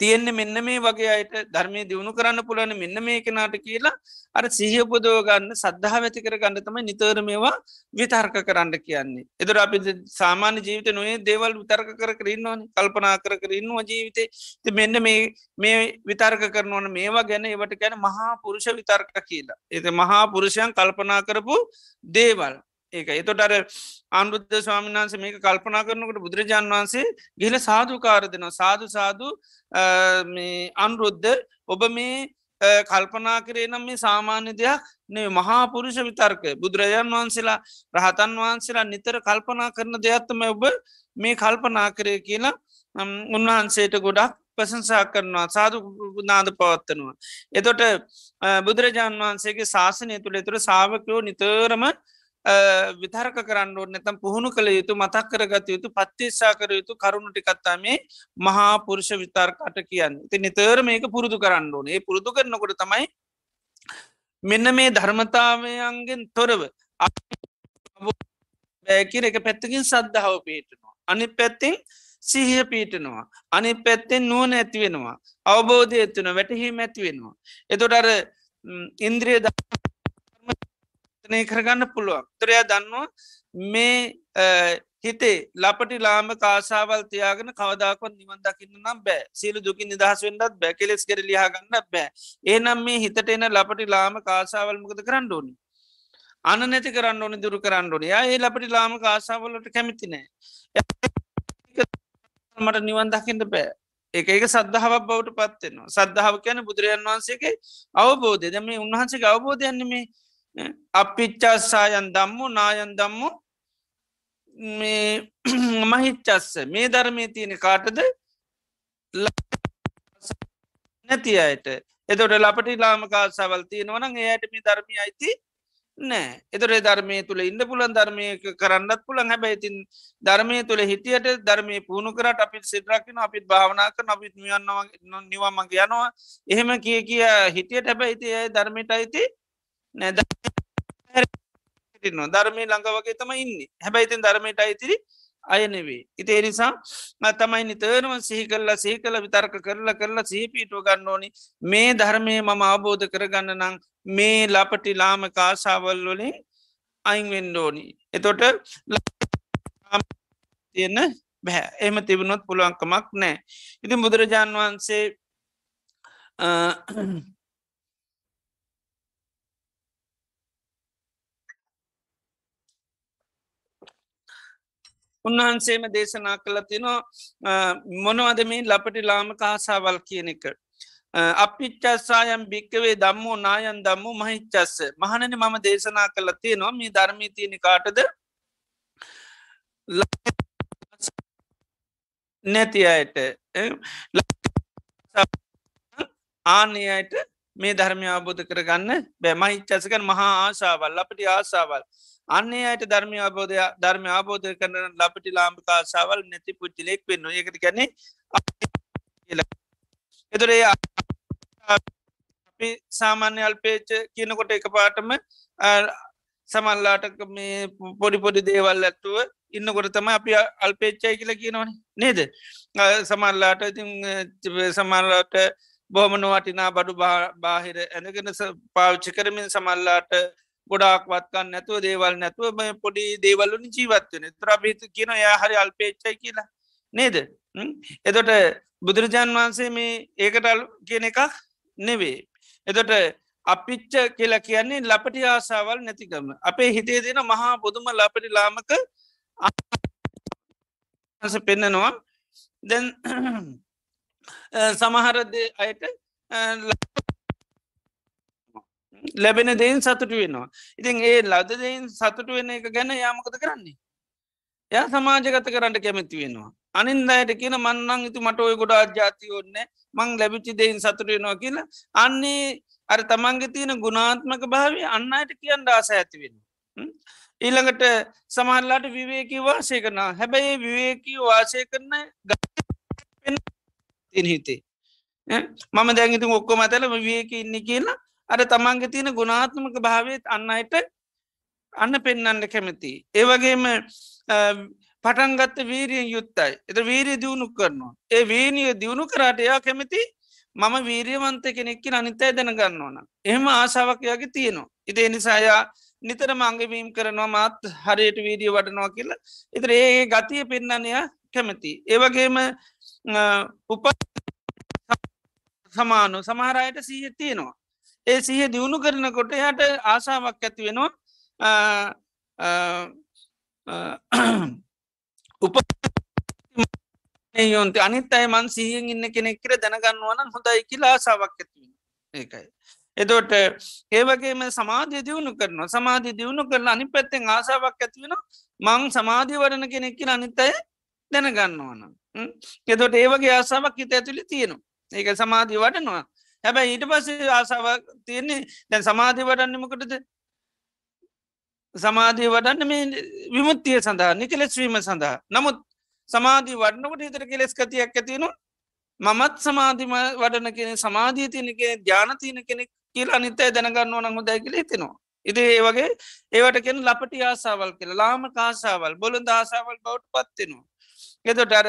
තියෙන්නේ මෙන්න මේ වගේ අයට ධර්මය දියුණු කරන්න පුළන මෙන්න මේ කෙනාට කියලා අර සිහිපුදෝගන්න සද්ධහ ඇති කර ගන්න තමයි නිතර මේවා විතර්ක කරන්න කියන්නේ. එදර අපි සාමාන්‍ය ජීවිත නොේ දේවල් විතර්ක කර කරන්න ඕන කල්පනා කර කරන්නවා ජීවිතේ ති මෙන්න මේ මේ විතර්ක කරනවන මේවා ගැන ඒවට ගැන මහා පුරුෂ විතර්ක කියලා. එති මහා පුරුෂයන් කල්පනා කරපු දේවල්. ඒක එතොට අර අනුරුද්ධ ස්වාමීන් වන්සේ මේක කල්පනා කරනකට බුදුරජාන් වහන්සේ ගිල සාධකාර දෙනවා. සාධු සාධු අනුරුද්ධ ඔබ මේ කල්පනා කරේ නම් මේ සාමාන්‍ය දෙයක් නේ මහා පුරුෂ විතර්ක. බුදුරජාන් වහන්සේලා රහතන් වහන්සේලා නිතර කල්පනා කරන දෙයක්ත්තම ඔබ මේ කල්පනා කරය කියලා උන්වහන්සේට ගොඩක් ප්‍රසංසා කරනවා. සාධු නාද පවත්වනවා. එතොට බුදුරජාන් වහන්සේගේ ශාසනය තුළ තුළ සාාවකයෝ නිතරම විතරක කරන්න ඕ නැතම් පුහුණු කළ යුතු මතක් කරගත යුතු පත්තිස්සා කර යුතු කරුණුටිකත්තා මේ මහා පුරුෂ විතර්කට කියන්න. ති නිතර මේක පුරුදු කරන්න ඕන. ඒ පුරුදු කරනකොට තමයි මෙන්න මේ ධර්මතාවයන්ගෙන් තොරව බෑකිර එක පැත්තකින් සද්ධාව පේටනවා අනි පැත්තිෙන් සිහිය පීටනවා අනි පැත්තෙන් නුවන ඇතිවෙනවා. අවබෝධය ඇත්තුන වැටහීම ඇතිවෙනවා. එතොට අර ඉන්ද්‍රිය නය කරගන්න පුළුවන්. තරයා දන්නවා මේ හිතේ ලපටි ලාම කාසාවල් තියාගෙන කවදාකොත් නිවන් දකින්න නම් බෑ. සීලු දුකින් නිදහස් වෙන්ඩත් බෑ. කෙලෙස් කර ලියහගන්න බෑ. ඒනම් මේ හිතට එන ලපටි ලාම කාසාවල් මොකද කරන්න ඕනි? අන නැති කරන්න ඕනි දුරු කරන්න ඕනි. ඒ ලපටි ලාම කාසාවලට කැමිතිනෑ මට නිවන් දකිට බෑ. එක එක සද්ධාවක් බවට පත්වෙනවා සද්ධාව කියන බුදුරජන් වහන්සේගේ අවබෝධය. දම උන්වහන්සේ අවබෝධයන්න මේ අපිච්චස්සායන් දම්මු නායන් දම්මු. මහිච්චස්ස මේ (clears throat) ධර්මය තියෙන කාටද? නැති අයට. එතොට ලපටි ලාමකා සවල් තියෙනවන ඒයට මේ ධර්මය අයිති නෑ එතොරේ ධර්මය තුළ ඉන්න පුලන් ධර්මය කරන්නත් පුළන් හැබැයිතින් ධර්මය තුළ හිටියට ධර්මය පුුණු කරට අපිත් සිටරක්න අපිත් භාවනාක අපිත් නියන්නවා නිවාමගේ යනවා. එහෙම කිය කිය හිටියට හැබැයිති ධර්මයට අයිති නැද ධර්මය ළඟ වගේ තම ඉන්න හැබැයිතින් ධර්මයට අයිතිරි අයනෙවේ. ඉති එනිසා තමයි නිතරම සිහි කරලා සහි කළ විතර්ක කරලා කරලා සහිපීටුව ගන්න ඕනි මේ ධර්මය මම අවබෝධ කරගන්න නං මේ ලපටි ලාම කාසාවල් වලින් අයින්වෙන්ඩෝනි. එතොට තියන්න බැහැ එම තිබුණොත් පුළුවන්කමක් නෑ. ඉතින් බුදුරජාණන් වහන්සේ උන්වහන්සේම දේශනා කළ තිනවා මොනවද මේ ලපටි ලාම කාසාවල් කියන එක. අපිච්චස්සායම් භික්කවේ දම්මෝ නායන් දම්මු මහිච්චස්ස මහනන මම දේශනා කළ තියෙනවා මේ ධර්මී තියෙන කාටද? නැති අයට ආනයට මේ ධර්මය අබෝධ කරගන්න බැමයි චසකන් මහා ආශාවල් අපට ආසාවල්. අන්නේ අයට ධර්මය අබෝධය ධර්ම ආබෝධය කරන ලපටි ලාම්පිකාසාවල් නැති පුච්චිලෙක් වෙන්න ඒකට කැනෙ එතුරේ අපි සාමාන්‍ය අල්පේච කියනකොට එක පාටම සමල්ලාට මේ පොඩි පොඩි දේවල් ඇත්තුව ඉන්නකොට තම අපි අල්පේච්චයි කියල කියනවන. නේද? සමල්ලාට ඉතින් සමල්ලාට බොහමන වටිනා බඩු බාහිර ඇනගෙන පාවිච්චි කරමින් සමල්ලාට ගොඩාක් වත්කන්න නැතුව දේවල් නැතුව මේ පොඩි දේවල්ලුන ජීවත්වන ත්‍රබිත කියන යා හරි අල්පේච්චයි කියලා. නේද? එතොට බුදුරජාන් වහන්සේ මේ ඒකටල් කියන එකක් නෙවේ. එතොට අපිච්ච කියලා කියන්නේ ලපටි ආසාවල් නැතිකම. අපේ හිතේ දෙන මහා බොදුම ලපටි ලාමක පෙන්නනවා. දැන් (clears throat) සමහරද අයට ලැබෙන දෙයින් සතුට වෙනවා. ඉතින් ඒ ලද දෙයින් සතුට වෙන එක ගැන යාමකත කරන්නේ? ය සමාජගත කරන්න කැමැති වෙනවා. අනින් අයට කියන මන්නං ඉතු මට ඔය ගොඩා ජාති ඔන්න මං ලැබිච්චි දෙයින් සතුට වෙනවා කියලා. අන්නේ අර තමන්ගේ තියෙන ගුණාත්මක භාවය අන්න අයට කියන්න ආස ඇති වෙන ඊළඟට සමහල්ලාට විවේකී වාසය කරන හැබැයි විවේකී වාසය කරන හිතේ. මම දැගිති ඔක්කො මතල විවේක ඉන්න කියලා අර තමන්ගේ තියෙන ගුණාත්මක භාවයත් අන්න අයට අන්න පෙන්නන්න කැමති. ඒවගේම පටන්ගත්ත වීරියෙන් යුත්තයි. එත වීරිය දියුණු කරනවා. ඒ වීනිය දියුණු කරට එයා කැමති මම වීරියවන්ත කෙනෙක්කි අනිතයි දැනගන්න ඕන. එහෙම ආශාවකයාගේ තියෙනවා. ඉති එනිසායා නිතර මංගවීම් කරනවා මාත් හරියට වීඩිය වඩනවා කියලා. එතර ඒ ගතිය පෙන්නනයා කැමති. ඒවගේම උප සමානු සමහරයට සීහ තියෙනවා. ඒ සිහ දියුණු කරනකොට යට ආසාාවක් ඇති වෙනවා. උප යොන්ත අනිත් අය මන් සිහියෙන් ඉන්න කෙනෙක් කර දැනගන්නවන හොඳයි කියලා ආසාාවක් ඇතිවෙන ඒකයි. එදොට ඒවගේම සමාධය දියුණු කරනවා. සමාධී දියුණු කරලා අනි පැත්තෙන් ආසාාවක් ඇතිවෙන මං සමාධී වරණ කෙනෙක්කි අනිත්තය දැනගන්න ඕන එදොට ඒවගේ ආසාාවක් හිත ඇතුළි තියෙනවා. ඒක සමාධී වටනවා හැබැයි ඊට පස්සේ ආසාාවක් තියෙන්නේ දැන් සමාධී වඩන්නමකටද සමාධී වඩන්න මේ විමුත්තිය සඳහා නිකලෙස්වීම සඳහා නමුත් සමාධී වඩනකට හිතර කෙලෙස් කතියක් ඇතිනු මමත් සමාධිම වඩන කෙන සමාධී තියනක ධ්‍යානතියන කෙනෙක් කියල අනිතය දැනගන්න ඕන හොදයි කියල හිතෙනවා. ඉති ඒ වගේ ඒවට කෙන ලපටි ආසාවල් කියල ලාම කාසාවල් බොලඳ ආසාවල් බවට පත්වෙනවා. එතොට අර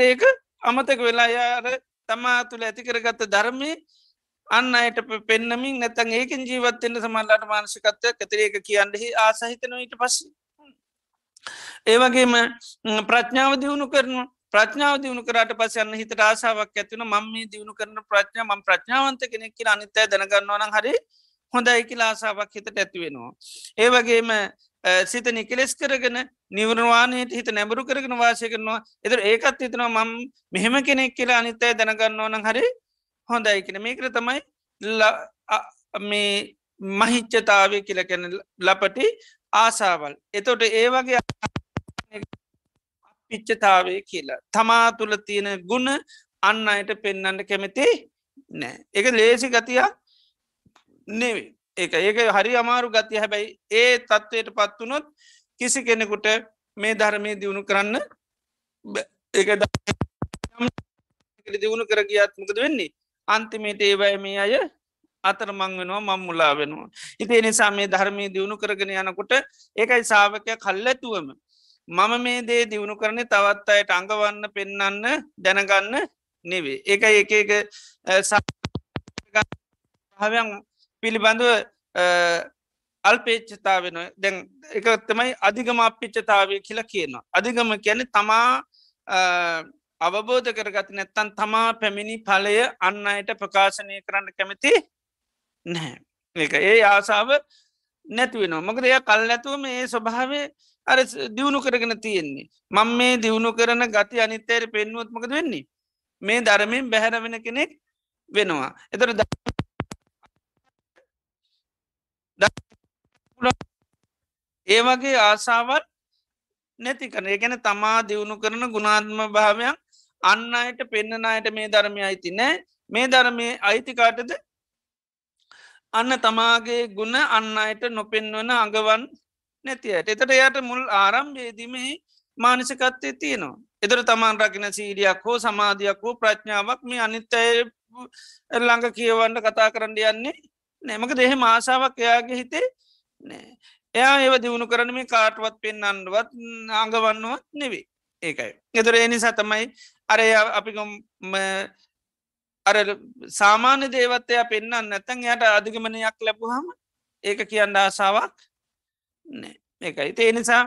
ඒක අමතක වෙලා යාර තමා තුළ ඇතිකරගත්ත ධර්මය අන්න අයට පෙන්නමින් නැතන් ඒකෙන් ජීවත්තෙන්න්න සමල්ලට මානසිකත්වය ඇතරඒක කියන්නෙහි ආසහිතනොට පස්ස. ඒවගේම ප්‍රඥාව දියුණු කරනවා. ප්‍රඥාව දියුණු කරට පස යන්න හිත ආසාාවක් ඇතිවන මම මේ දියුණු කරන ප්‍රඥා ම ප්‍රඥාවන්ත කෙනෙක් කියල අනිතය දැනගන්නවන හරි හොඳයි කියලා ආසාාවක් හිතට ඇතිවෙනවා. ඒවගේම සිත නිකලෙස් කරගෙන නිවරවානයට හිත නැබරු කරගෙන වාසය කරනවා. එතර ඒකත් හිතනවා මම මෙහෙම කෙනෙක් කියලා අනිත්තය දැනගන්නවන හරි හොඳයි කියෙන මේකර තමයි මේ මහිච්චතාවය කියල කැන ලපටි ආසාවල්. එතොට ඒවගේ පිච්චතාවය කියලා. තමා තුළ තියෙන ගුණ අන්න අයට පෙන්නන්න කැමති නෑ. එක ලේසි ගතියක් නෙවේ ඒක ඒක හරි අමාරු ගතිය හැබැයි ඒ තත්ත්වයට පත්වනොත් කිසි කෙනෙකුට මේ ධර්මය දියුණු කරන්න ඒක දියුණු කර ගියත්මකද වෙන්නේ අන්තිමේට ඒවයි මේ අය අතර මං වෙනවා මං මුලා වෙනවා. ඉති නිසා මේ ධර්මය දියුණු කරගෙන යනකොට ඒකයි සාාවකය කල්ලඇතුවම. මම මේ දේ දියුණු කරන තවත් අයට අඟවන්න පෙන්නන්න දැනගන්න නෙවේ. ඒකයි එක එක හවයන් පිළිබඳව අල්පේච්චතා වෙන දැන් එක තමයි අධිගම අපිච්චතාවය කියලා කියනවා. අධිගම කියන තමා අවබෝධ කරගත නැත්තන් තමා පැමිණි පලය අන්න අයට ප්‍රකාශනය කරන්න කැමති නැහැ. එක ඒ ආසාාව නැතිවෙනවා මකද එය කල් නැතුවම ඒ ස්වභාවේ අර දියුණු කරගෙන තියෙන්නේ. මං මේ දියුණු කරන ගති අනිත්තයට පෙන්නුවත්මකද වෙන්නේ. මේ ධර්මයෙන් බැහැර වෙන කෙනෙක් වෙනවා. එතර ඒ වගේ ආසාවත් නැති කන ගැන තමා දියුණු කරන ගුණාත්ම භාවයක් අන්න අයට පෙන්න්නන අයට මේ ධර්මය අයිති නෑ. මේ ධර්මය අයිතිකාටද අන්න තමාගේ ගුණ අන්න අයට නොපෙන්වන අඟවන් නැතියට එතට එයට මුල් ආරම්භේදීමෙහි මානසිකත්තේ තියෙනවා. එතර තමන් රකින සීඩියක් හෝ සමාධයක් හෝ ප්‍රඥාවක් මේ අනිත්තය ළඟ කියවන්න කතා කරන්න යන්නේ නෑමක දෙහෙ මාසාාවක් එයාගේ හිතේ නෑ. එයා ඒව දියුණු කරන මේ කාටවත් පෙන්න්නන්ඩුවත් අඟවන්නවත් නෙවේ ඒකයි. එතුර එනි සතමයි අරය අපි අර සාමාන්‍ය දේවත්තය පෙන්න්න නැතැන් යට අධිගමනයක් ලැබුහම ඒක කියන්න ආසාාවක් නෑ. ඒකයි. ඒ නිසා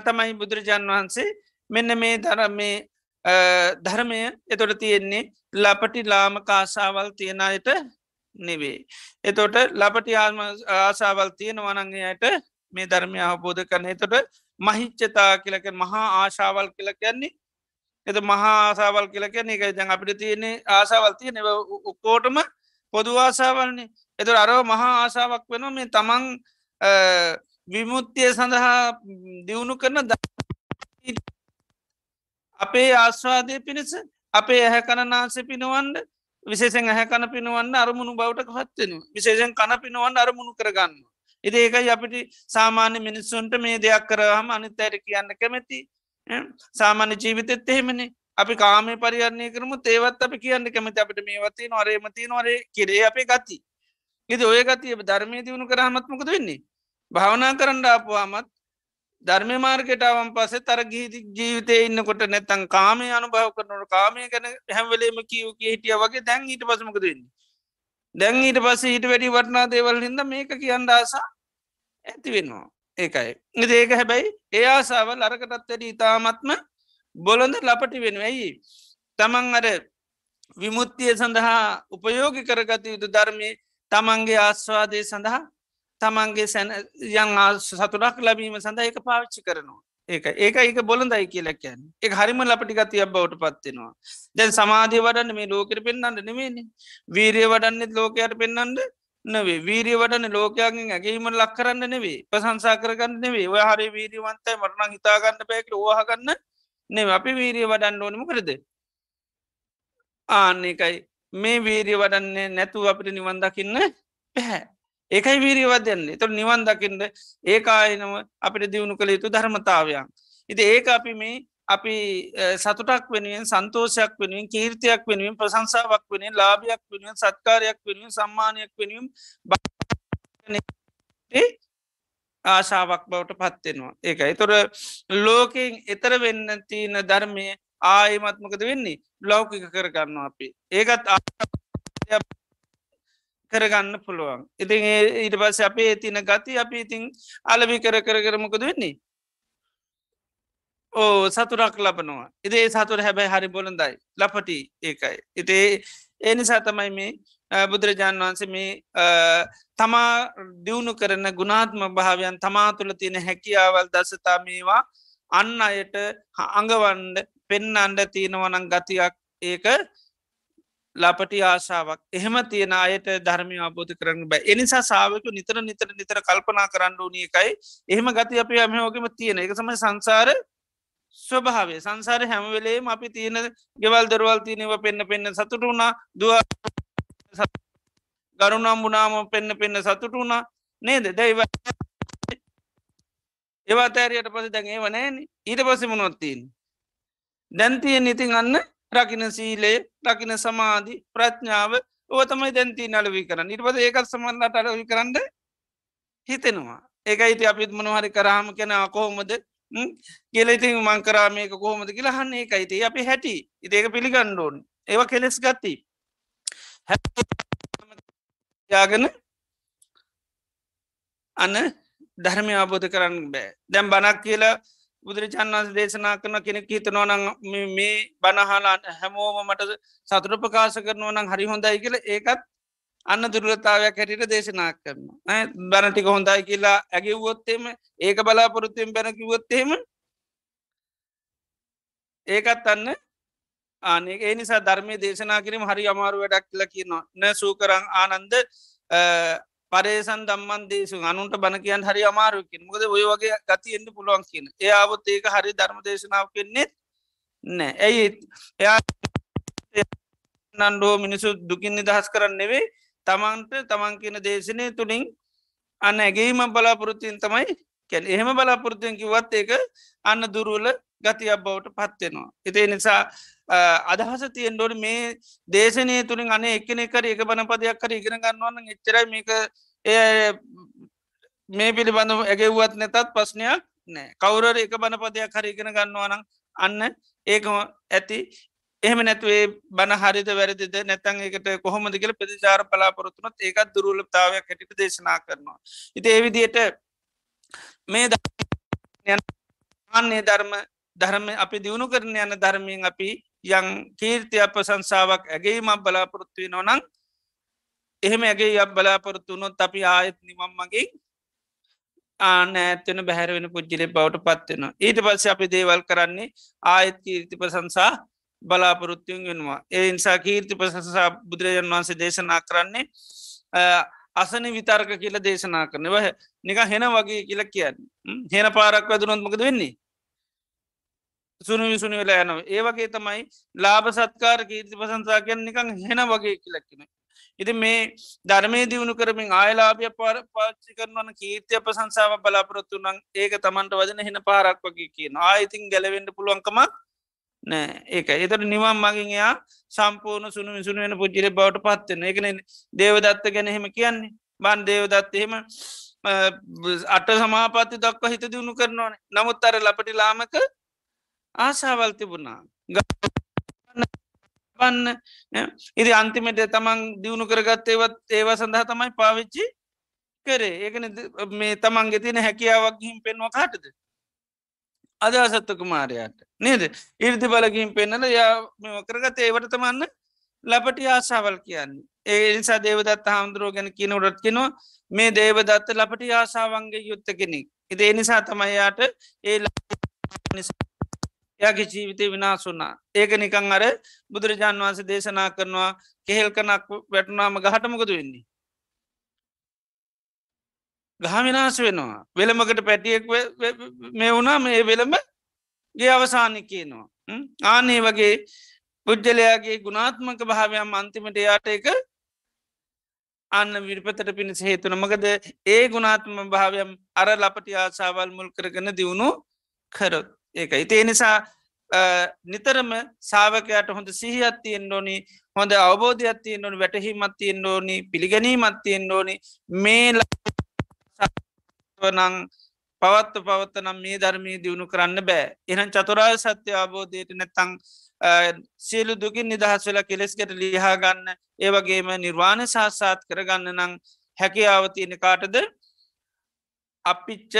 තමයි බුදුරජාන් වහන්සේ මෙන්න මේ දර මේ ධර්මය එතොට තියෙන්නේ ලපටි ලාම කාසාවල් තියෙනයට නෙවේ. එතොට ලපටි ආම ආසාවල් තියෙන වනංගේයට මේ ධර්මය අවබෝධ කරන එතොට මහිච්චතා කියලක මහා ආශාවල් කියල කියන්නේ. එත මහා ආසාවල් කියල කියන්නේ එක දැන් අපිට තියෙන්නේ ආසාවල් තියෙන ඔක්කෝටම පොදු ආසාවල්න්නේ එතු අරව මහා ආසාවක් වෙන මේ තමන් විමුත්තිය සඳහා දියුණු කරන ද අපේ ආස්වාදය පිණිස අපේ ඇහැ කණනාස පිනවන්ඩ විශේෂෙන් ඇහැ කන පිනවන්න අරමුණු බවට පත්වෙන විශේෂෙන් කන පිනවන්න අරමුණු කරගන්න. ඉති ඒකයි අපිට සාමාන්‍ය මිනිස්සුන්ට මේ දෙයක් කරහම අනිත් අයට කියන්න කැමැති. සාමාන්‍ය ජීවිතෙත් එහෙමනි. අපි කාමය පරියන්නේ කරම තේවත් අපි කියන්න කැමති. අපට මේ වති නොරේමති නොරේ කිරේ අපේ ගති. ඉති ඔය ගතිය ධර්මය දියුණු කරහමත්මකද වෙන්නේ? භාවනා කරන්න ආපුවාමත් ධර්ම මාර්කටාවන් පසේ තර ගීති ජීවිතය ඉන්නකොට නැතන් කාමය අනුභව කරනට කාමය ගැන හැම්වලේම කියව කිය හිටිය වගේ දැන් ඊට පසමක දෙන්නේ දැන් ඊට පස්ස ඊට වැඩි වටනා දේවල් හිද මේක කියන්න ආසා ඇති වෙනවා. ඒකයි. ඒක හැබැයි ඒ ආසාවල් අරකටත් වැඩි ඉතාමත්ම බොලොඳ ලපටි වෙන ඇයි? තමන් අර විමුත්තිය සඳහා උපයෝගි කරගත යුතු ධර්මය තමන්ගේ ආස්වාදය සඳහා තමන්ගේ සැන යං සතුරක් ලබීම සඳ ඒක පාවිච්චි කරනවා. ඒක ඒක ඒක බොලඳයි කියලක්යන් එක හරිම ලපටිගතිය බවට පත්වෙනවා දැන් සමාධය වඩන්න මේ ලෝකට පෙන්න්නට නෙමේනි වීරිය වඩන්නෙත් ලෝකයට පෙන්න්නට නවේ වීරිය වඩන ලෝකයගෙන් ඇගේීම ලක් කරන්න නෙවේ ප්‍රසංසා කරගන්න නෙවේ ඔය හරි වීරියවන්තයි මරණ හිතාගන්න පැක ඕහගන්න නෙව අපි වීරිය වඩන්න ඕනම කරද ආන්න එකයි මේ වීරිය වඩන්නේ නැතුව අපිට නිවන්දකින්න පැහැ ඒකයි වීරියවත් දෙන්නේ තුො නිවන් දකිින්ද ඒකායනම අපිට දියුණු කළ යුතු ධර්මතාවයක්. ඉති ඒක අපි මේ අපි සතුටක් වෙනුවෙන් සන්තෝෂයක් වෙනුවෙන් කීර්තියක් වෙනුවෙන් ප්‍රසංසාවක් වෙනෙන් ලාභයක් වෙනුවෙන් සත්කාරයක් වෙනුවෙන් සම්මානයක් වෙනුවම් ආශාවක් බවට පත්වෙනවා ඒකයි. තොර ලෝකෙන් එතර වෙන්න තියන ධර්මය ආයමත්මකද වෙන්නේ? ලෞකික කරගන්න අපි. ඒකත් කරගන්න පුළුවන්. ඉතින් ඊට පස්ස අපේ තින ගති අපි ඉතින් අලවි කර කර කරමකද වෙන්නේ? ඕ සතුරක් ලබනවා. ඉදේ සතුර හැබැයි හරි බොලඳයි ලපටි ඒකයි. ඉතේ ඒනි සතමයි මේ බුදුරජාණන් වහන්සේ මේ තමා දියුණු කරන ගුණාත්ම භාවයන් තමා තුළ තියෙන හැකියාවල් දසතා මේවා අන්න අයට අඟවන්ඩ පෙන්න අන්ඩ තියෙනවනං ගතියක් ඒක ලපටි ආශාවක් එහෙම තියෙන අයට ධර්මය අබෝධ කරන්න බෑ. එනිසා සාාවකු නිතර නිතර නිතර කල්පනා කරන්න ඕනී එකයි. එහෙම ගති අප අමහෝගම තියෙන. එක සම සංසාර ස්වභාවේ සංසාර හැමවෙලේම අපි තියෙන ගෙවල් දරවල් තියනව පෙන්න්න පෙන්න්න සතුට වුණා. දුව ගරුණම් බුණාම පෙන්න්න පෙන්න්න සතුට වුණා. නේද? දැයිව ඒවාතෑරයට පස දැන් ඒව නෑන. ඊට පස මුණොත්තින් දැන්තියෙන් ඉතින් අන්න රකින සීලේ රකින සමාධි ප්‍රඥාව ඕතමයි දැන්ති නලවී කරන්න නිර්පද ඒකත් සමන්ලට අඩවි කරන්න හිතෙනවා. ඒකයිති අපිත් මනහරි කරාම කෙන කොහොමද? කෙලෙඉතින් මංකරාමයක කොහොමද කියලා හන්න ඒකයිති අපි හැටි. ඉතේක පිළිගණ්ඩෝන් ඒව කෙලෙස් ගත්ති යාගෙන අන්න ධර්මය අබෝධ කරන්න බෑ. දැම් බනක් කියලා බුදුරජාන් වන්ස දේශනා කරන කෙනෙක් හිතනවනං මේ බණහලාට හැමෝම මට සතුර ප්‍රකාශ කරනවනං හරි හොඳයි කියල ඒකත් අන්න දුරලතාවයක් හැටියට දේශනා කරන බැනටික හොඳයි කියලා ඇගේ වොත්තේම ඒක බලාපොරොත්තයෙන් බැනකිවොත්තේම ඒකත් අන්න ආනේ ඒ නිසා ධර්මය දේශනා කිරීම හරි අමාරු වැඩක් කියල කියනවා. න සූකරං ආනන්ද පරේසන් දම්මන් දේශු අනුන්ට බණ කියන් හරි අමාරුකින් මොකද ඔය වගේ ගති එන්න පුළුවන් කියන. එයාවත් ඒක හරි ධර්ම දේශනාව කෙන්නෙත් නෑ. ඇයි එයා නන්ඩෝ මිනිසු දුකින් නිදහස් කරන්න නෙවේ තමන්ට තමන් කියන දේශනය තුළින් අන්න ඇගේම බලාපොරොත්තියෙන් තමයි කැන එහෙම බලාපොරොත්තියෙන් කිවත් ඒක අන්න දුරුවල ගතියක් බවට පත්වෙනවා. එතේ නිසා අදහස තියෙන්ඩෝට මේ දේශනය තුළින් අන එකන කර එක බනපදයක් කර ඉගෙන ගන්නවන්න එච්චරයි මේක මේ පිළිබඳ ඇගෙව්වත් නැතත් ප්‍රශ්නයක් නෑ කවුරර එක බනපදයක් හරි ඉගෙන ගන්නවනම් අන්න ඒකම ඇති එහෙම නැතුවේ බන හරිත වැරදිද නැතන් එකට කොහොමද කියල ප්‍රතිචාර පලාපොරොත්තුනත් ඒකත් දුරුලතාවයක් හැටිට දේශනා කරනවා. ඉති ඒවිදියට මේ අන්නේ ධර්ම ධර්ම අපි දියුණු කරන යන ධර්මයෙන් අපි යං කීර්ති අප සංසාාවක් ඇගේමක් බලාපොරොත්තුවය නොනං එහෙම ඇගේ යබ බලාපොරොත්තුනොත් අපි ආයත් නිමම් මගේ ආන ඇත්තන බැහැරවෙන පුද්ජිලෙ බවට පත්වෙන ඊට පස්ස අපි දේවල් කරන්නේ ආයත් කීර්ති ප්‍රසංසා බලාපොරොත්තුවෙන් වෙනවා. ඒ නිසා කීර්ති ප්‍රසංසා බුදුරජන් වන්සේ දේශනා කරන්නේ අසන විතර්ක කියල දේශනා කරන වහ නික හෙන වගේ කියල කියන්න. හෙන පාරක් වැදුනොත්මකද වෙන්නේ? සුනු විසුනි වෙලා යනව ඒවගේ තමයි ලාබ සත්කාර කීර්ති ප්‍රසංසා කියන්න නිකං හෙන වගේ කියලක්කින ඉති මේ ධර්මය දියුණු කරමින් ආයලාභය පාර පාච්චි කරනවන කීර්තිය ප්‍රසංසාව බලාපොරොත්තු නං ඒක තමන්ට වදන හෙන පාරක් වගේ කියන ආයිතින් ගැලවෙන්ඩ පුළුවන්කමක් නෑ ඒක එතට නිවම් මගින් එයා සම්පූර්ණ සුනු විසුන වෙන පුද්ජිර බවට පත්වෙන එකන දේවදත්ත ගැන හෙම කියන්නේ. බන් දේවදත්ත එහෙම අට සමාපත්ති දක්ව හිත දියුණු කරනවන. නමුත් අර ලපටි ලාමක ආසාවල් තිබුණා. පන්න ඉරි අන්තිමට තමන් දියුණු කරගත්තේවත් ඒවා සඳහා තමයි පාවිච්චි කරේ. ඒකන මේ තමන්ගේ තින හැකියාවක් හිම් පෙන්වා කාටද? අදසත්ත කුමාරයාට. නේද? ඉරිදි බලගින් පෙන්නල යා මෙම කරගත ඒවට තමන්න ලපටි ආසාවල් කියන්නේ. ඒ නිසා දේවදත් හාමුදුරුව ගැන කියනවරත් කෙනවා මේ දේවදත්ත ලපටි ආසාවන්ගේ යුත්ත කෙනෙක්. ඉති එනිසා තමයියාට ඒ යාගේ ජීවිතය විනාසුන්නා ඒක නිකං අර බුදුරජාන් වන්සේ දේශනා කරනවා කෙහෙල් කනක් වැටුනාම ගහටමකද වෙන්නේ? ගහ විනාස වෙනවා. වෙළමකට පැටියෙක් මේ වුණා මේ වෙළම ගේ අවසානි කියනවා. ආනේ වගේ පුද්ජලයාගේ ගුණාත්මක භාවයම් අන්තිමට යාට එක අන්න විරිපතට පිණිස හේතුන මකද ඒ ගුණාත්ම භාවයම් අර ලපටි ආසාවල් මුල් කරගෙන දියුණු කරොත් ඒක ඉතිේ නිසා නිතරම සාාවකයට හොඳ සිහිත් තියෙන් ඕනි හොඳ අවබෝධයක් තියෙන් ඕනි වැටහිමත් තියෙන් ඕනි පිළිගැනීමත් තියෙන් ඕනි. මේ නං පවත්ත පවත්ත නම් මේ ධර්මී දියුණු කරන්න බෑ. එහන් චතුරාය සත්‍ය අවබෝධයට නැතං සියලු දුකින් නිදහස් වෙලා කෙලෙස්කට ලිහාගන්න ඒවගේම නිර්වාණ සාස්සාත් කරගන්න නං හැකියාව තියෙන කාටද? අපිච්ච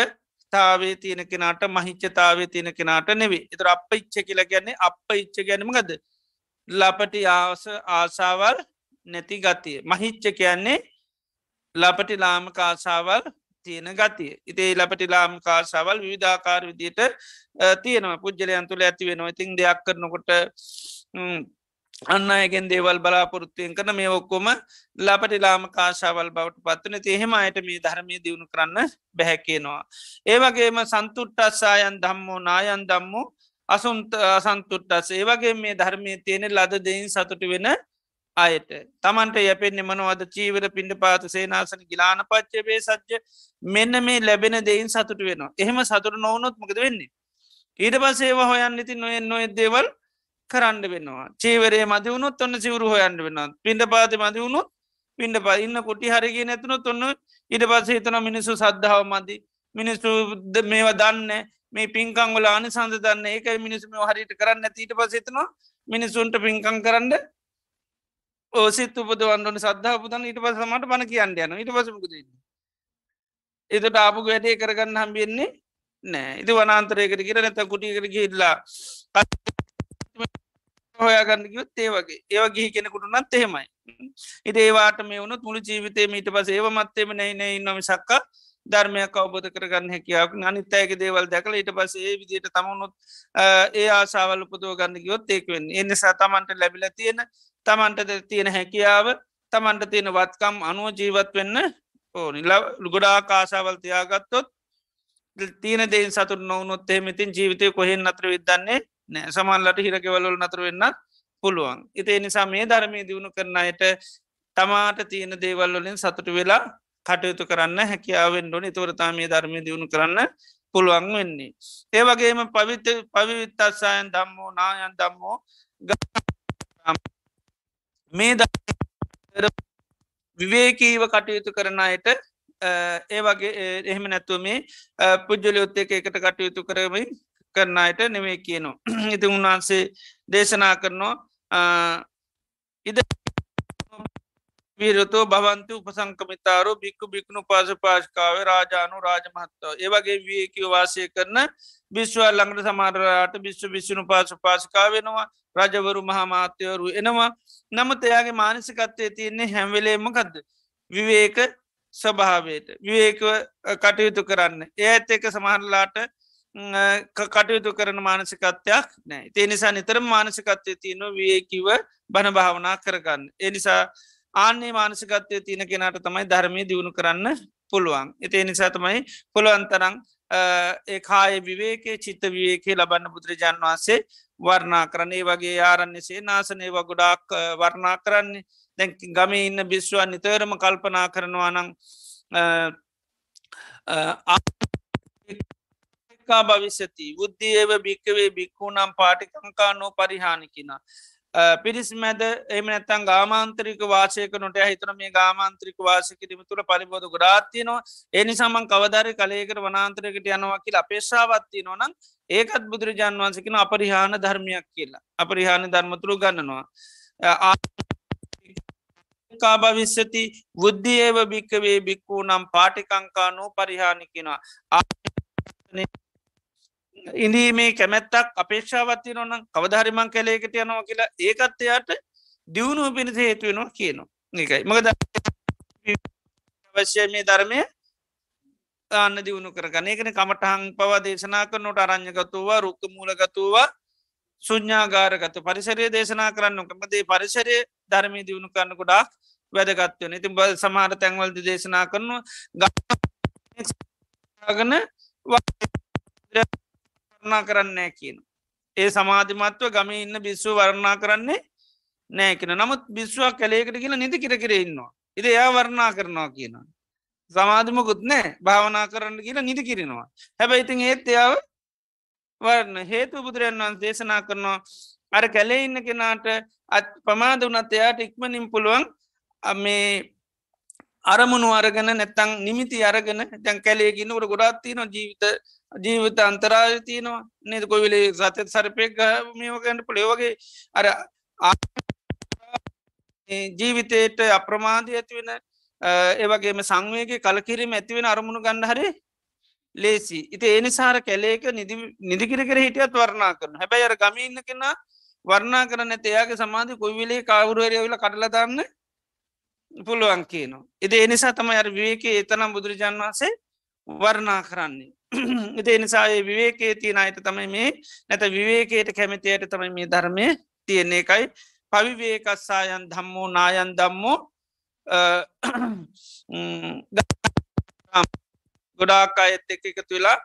තාවේ තියෙන කෙනාට මහිච්චතාවේ තියෙන කෙනාට නෙවේ එතර අප ඉච්ච කියලා ගැන්නේ අප ඉච්ච ගැනීම ගද ලපටි ආස ආසාවල් නැති ගතිය. මහිච්ච කියන්නේ ලපටි ලාමක ආසාවල් තියෙන ගතිය. ඉතේ ලපටි ලාම් කාසාවල් විධාකාර විදියට තියෙනවා. පුද්ජලයන් තුළ ඇති වෙනවා. ඉතින් දෙයක් කරනකොට අන්න අයගෙන් දේවල් බලාපොරොත්තුවෙන් කන මේ ඔක්කොම ලපටි ලාම කාශාවල් බවට පත්වන එහෙම අයට මේ ධර්මය දියුණු කරන්න බැහැකේනවා. ඒවගේම සන්තුට්ටස්සායන් දම්මෝ නායන් දම්මු අසුන්ත අසන්තුට්ටස් ඒවගේ මේ ධර්මය තියෙන ලද දෙයින් සතුට වෙන අයට. තමන්ට යපෙන්න්නේ මනවද? චීවර පිඩ පාත සේනාසන ගිලාන පච්චවේ සච්ච මෙන්න මේ ලැබෙන දෙයින් සතුට වෙනවා. එහෙම සතුට නොවනොත් මකද වෙන්නේ. ඊට පස් ඒවා හොයන්න ඉති නොයෙන් නොය දේවල් කරන්න වෙනවා. චේවරේ මති වුණුත් ඔන්න සිවරු හොයන්න වෙන පිඩ පාති මති වුණුත් පිඩ ප ඉන්න කොටි හරිගේ නැතුනොත් ඔන්න ඉට පස්ස හිතන මිනිස්සු සද්ධාව මදි. මිනිස්සු මේවා දන්න මේ පින්කං වල අනි සඳ දන්න ඒක මිනිසුම හරිට කරන්න ඊට පසිතනවා මිනිසුන්ට පින්කං කරන්න ඕසිත් උපදවන්නන සද්ධා පුදන් ඊට පස මට පන කියන්න යන ඉට පසමකද එතට ආපු වැඩේ කරගන්න හම්බියෙන්නේ නෑ ඉති වනාන්තරයකට කියර නැත කුටිකට ගිල්ලා හොයාගන්නකිවත් ඒ වගේ. ඒව ගිහි කෙනෙකුට නත් එහෙමයි. ඉති ඒවාට මේ වුණු මුළු ජීවිතය මීට පස ඒව මත්තේම නැයින නොම සක්කා ධර්මයක් අවබෝධ කරගන්න හැකියාවක් අනිත්තයක දේවල් දැකල ඊට පස ඒ විදියට තමුණුත් ඒ ආසාවල පුදුව ගන්නකියොත් ඒකවෙන් එනිසා තමන්ට ලැබිල තියෙන තමන්ට තියෙන හැකියාව තමන්ට තියෙන වත්කම් අනුව ජීවත් වෙන්න ඕනි. ගොඩා කාසාවල් තියාගත්තොත් තියන දෙයින් සතුර නොවනොත් එහෙමතින් ජීවිතය කොහෙන් අතර විදන්නේ නෑ. සමල්ලට හිරකවලල් නතර වෙන්නත් පුළුවන්. ඉතිේ නිසා මේ ධර්මය දියුණු කරනයට තමාට තියෙන දේවල්වලින් සතුට වෙලා කටයුතු කරන්න හැකියාවෙන් ඩොනි තොරතාමේ ධර්මය දියුණු කරන්න පුළුවන් වෙන්නේ. ඒ වගේම පවිත පවිත්තත්සායන් දම්මෝ නායන් දම්මෝ මේ විවේකීව කටයුතු කරන අයට ඒ වගේ එහෙම නැත්තුව මේ පුද්ජලයොත් එක එකට කටයුතු කරමින් කරනායට නෙවේ කියනවා. (clears throat) ඉති උන්වහන්සේ දේශනා කරනවා ඉද වීරතෝ භවන්තු උපසංකමිතාරු බික්කු බික්ුණු පාස පාශකාව රාජානු රාජමහත්තව ඒවගේ වියකව වාසය කරන බිශ්වල් ළඟට සමාරාට බිශ්ව විශ්ෂණු පාස පාශකා වෙනවා රජවරු මහාමාත්‍යවරු එනවා. නමුත් එයාගේ මානසිකත්වය තියන්නේ හැම්වෙලේමකක්ද විවේක ස්වභාවයට. විවේකව කටයුතු කරන්න. ඒ ඇත් එක සමහරලාට කටයුතු කරන මානසිකත්වයක් නෑ ඒ නිසා නිතරම මානසිකත්වය තියන වියකිව බණ භාවනා කරගන්න. එනිසා ආන්නේ මානසිකත්වය තියෙන කෙනට තමයි ධර්මය දියුණු කරන්න පුළුවන්. එතේ නිසා තමයි පුළුවන්තරං ඒ කාය විවේකේ චිත්ත විවේකේ ලබන්න බුදුරජාන් වහන්සේ වර්ණා කරන්නේ වගේ ආරන්නේසේ නාසනය වගොඩාක් වර්ණා කරන්නේ දැන් ගම ඉන්න බිස්්වන් නිතරම කල්පනා කරනවා නං භවිෂති බුද්ධියව භික්කවේ භික්කු නම් පාටිකංකා නෝ පරිහානිකින. පිරිස් මැද එම නැත්තන් ගාමාන්ත්‍රික වාසයක නොට හිතන මේ ගාමාන්ත්‍රික වාසක ම තුළ පරිබෝධ ගොඩාත්තියනවා එනි සමන් කවධරි කලයකට වනාන්ත්‍රකට යනවා කියල අපේශාවත්ති නොනම් ඒකත් බුදුරජාන් වන්සකින අපරිහාන ධර්මයක් කියලා අපරිහාන ධර්මතුරු ගන්නනවා. භවිස්සති බුද්ධියව භික්කවේ භික්කූ නම් පාටිකංකානෝ පරිහානිකිනවා. ඉඳීමේ කැමැත්තක් අපේක්ෂාවත්ති නොනම් කවධහරිමං කැලේකට යනවා කියලා ඒකත් එයාට දියුණුව පිණිස හේතුවෙනවා කියනවා. එකයි මකද අවශ්‍ය මේ ධර්මය අන්න දියුණු කරගන ඒකන කමටහන් පවා දේශනා කරනොට අරං්ඥගතුවා රුක්ක මූලගතුවා සුඥාගාරගත පරිසරය දේශනා කරන්න කමදේ පරිසරය ධර්මය දියුණු කරන්න ගොඩක් වැදගත්වන ඉතින් බ සමහර තැන්වල්ද දේශනා කරනවා. ගගන වර්ණා කරන්නේ කියන. ඒ සමාධිමත්ව ගම ඉන්න බිස්සු වර්ණා කරන්නේ නෑකෙන නමුත් බිස්්වක් කැලේකට කියලා නිති කිර කිරඉන්නවා. ඉති එයා වර්ණා කරනවා කියන. සමාධිමකුත් නෑ භාවනා කරන්න කියලා නිති කිරෙනවා. හැබැයි ඉතින් ඒත් එයාව වර්ණ හේතු බුදුරයන් වන්ස දේශනා කරනවා අර කැලේ ඉන්න කෙනාට අත් පමාද වනත් එයාට ඉක්මනින් පුළුවන් මේ අරමුණු අරගෙන නැත්තං නිමිති අරගෙන දැන් කැලේගින්නකට ගොඩාත්ති නො ජීවිත ජීවිත අන්තරාය තියනවා. නේද? කොවිලේ සතත් සරපයක් මේවගන්න පොළේවගේ අර ජීවිතයට අප්‍රමාධය ඇතිවෙන ඒවගේම සංවේගේ කලකිරීම ඇතිවෙන අරමුණු ගන්න හරි ලේසි. ඉති ඒනිසාර කැලේක නිදිකිර කර හිටියත් වර්ණා කරන හැබැයි අර ගමඉන්න කෙන වර්ණා කරන එයාගේ සමාධි කොයිවිලේ කවරුවරයවෙල කටලදන්න පුළුවන් කියනවා. එද එනිසා තම අර විවේකේ එතනම් බුදුරජාන් වන්සේ වර්ණා කරන්නේ. (clears throat) එති එනිසායේ විවේකේ තියෙන අයට තමයි මේ නැත විවේකයට කැමතියට තමයි මේ ධර්මය තියන්නේ එකයි පවිවේකස්සායන් ධම්මෝ නායන් දම්මෝ ගොඩාක් අයත් එක් එකතු වෙලා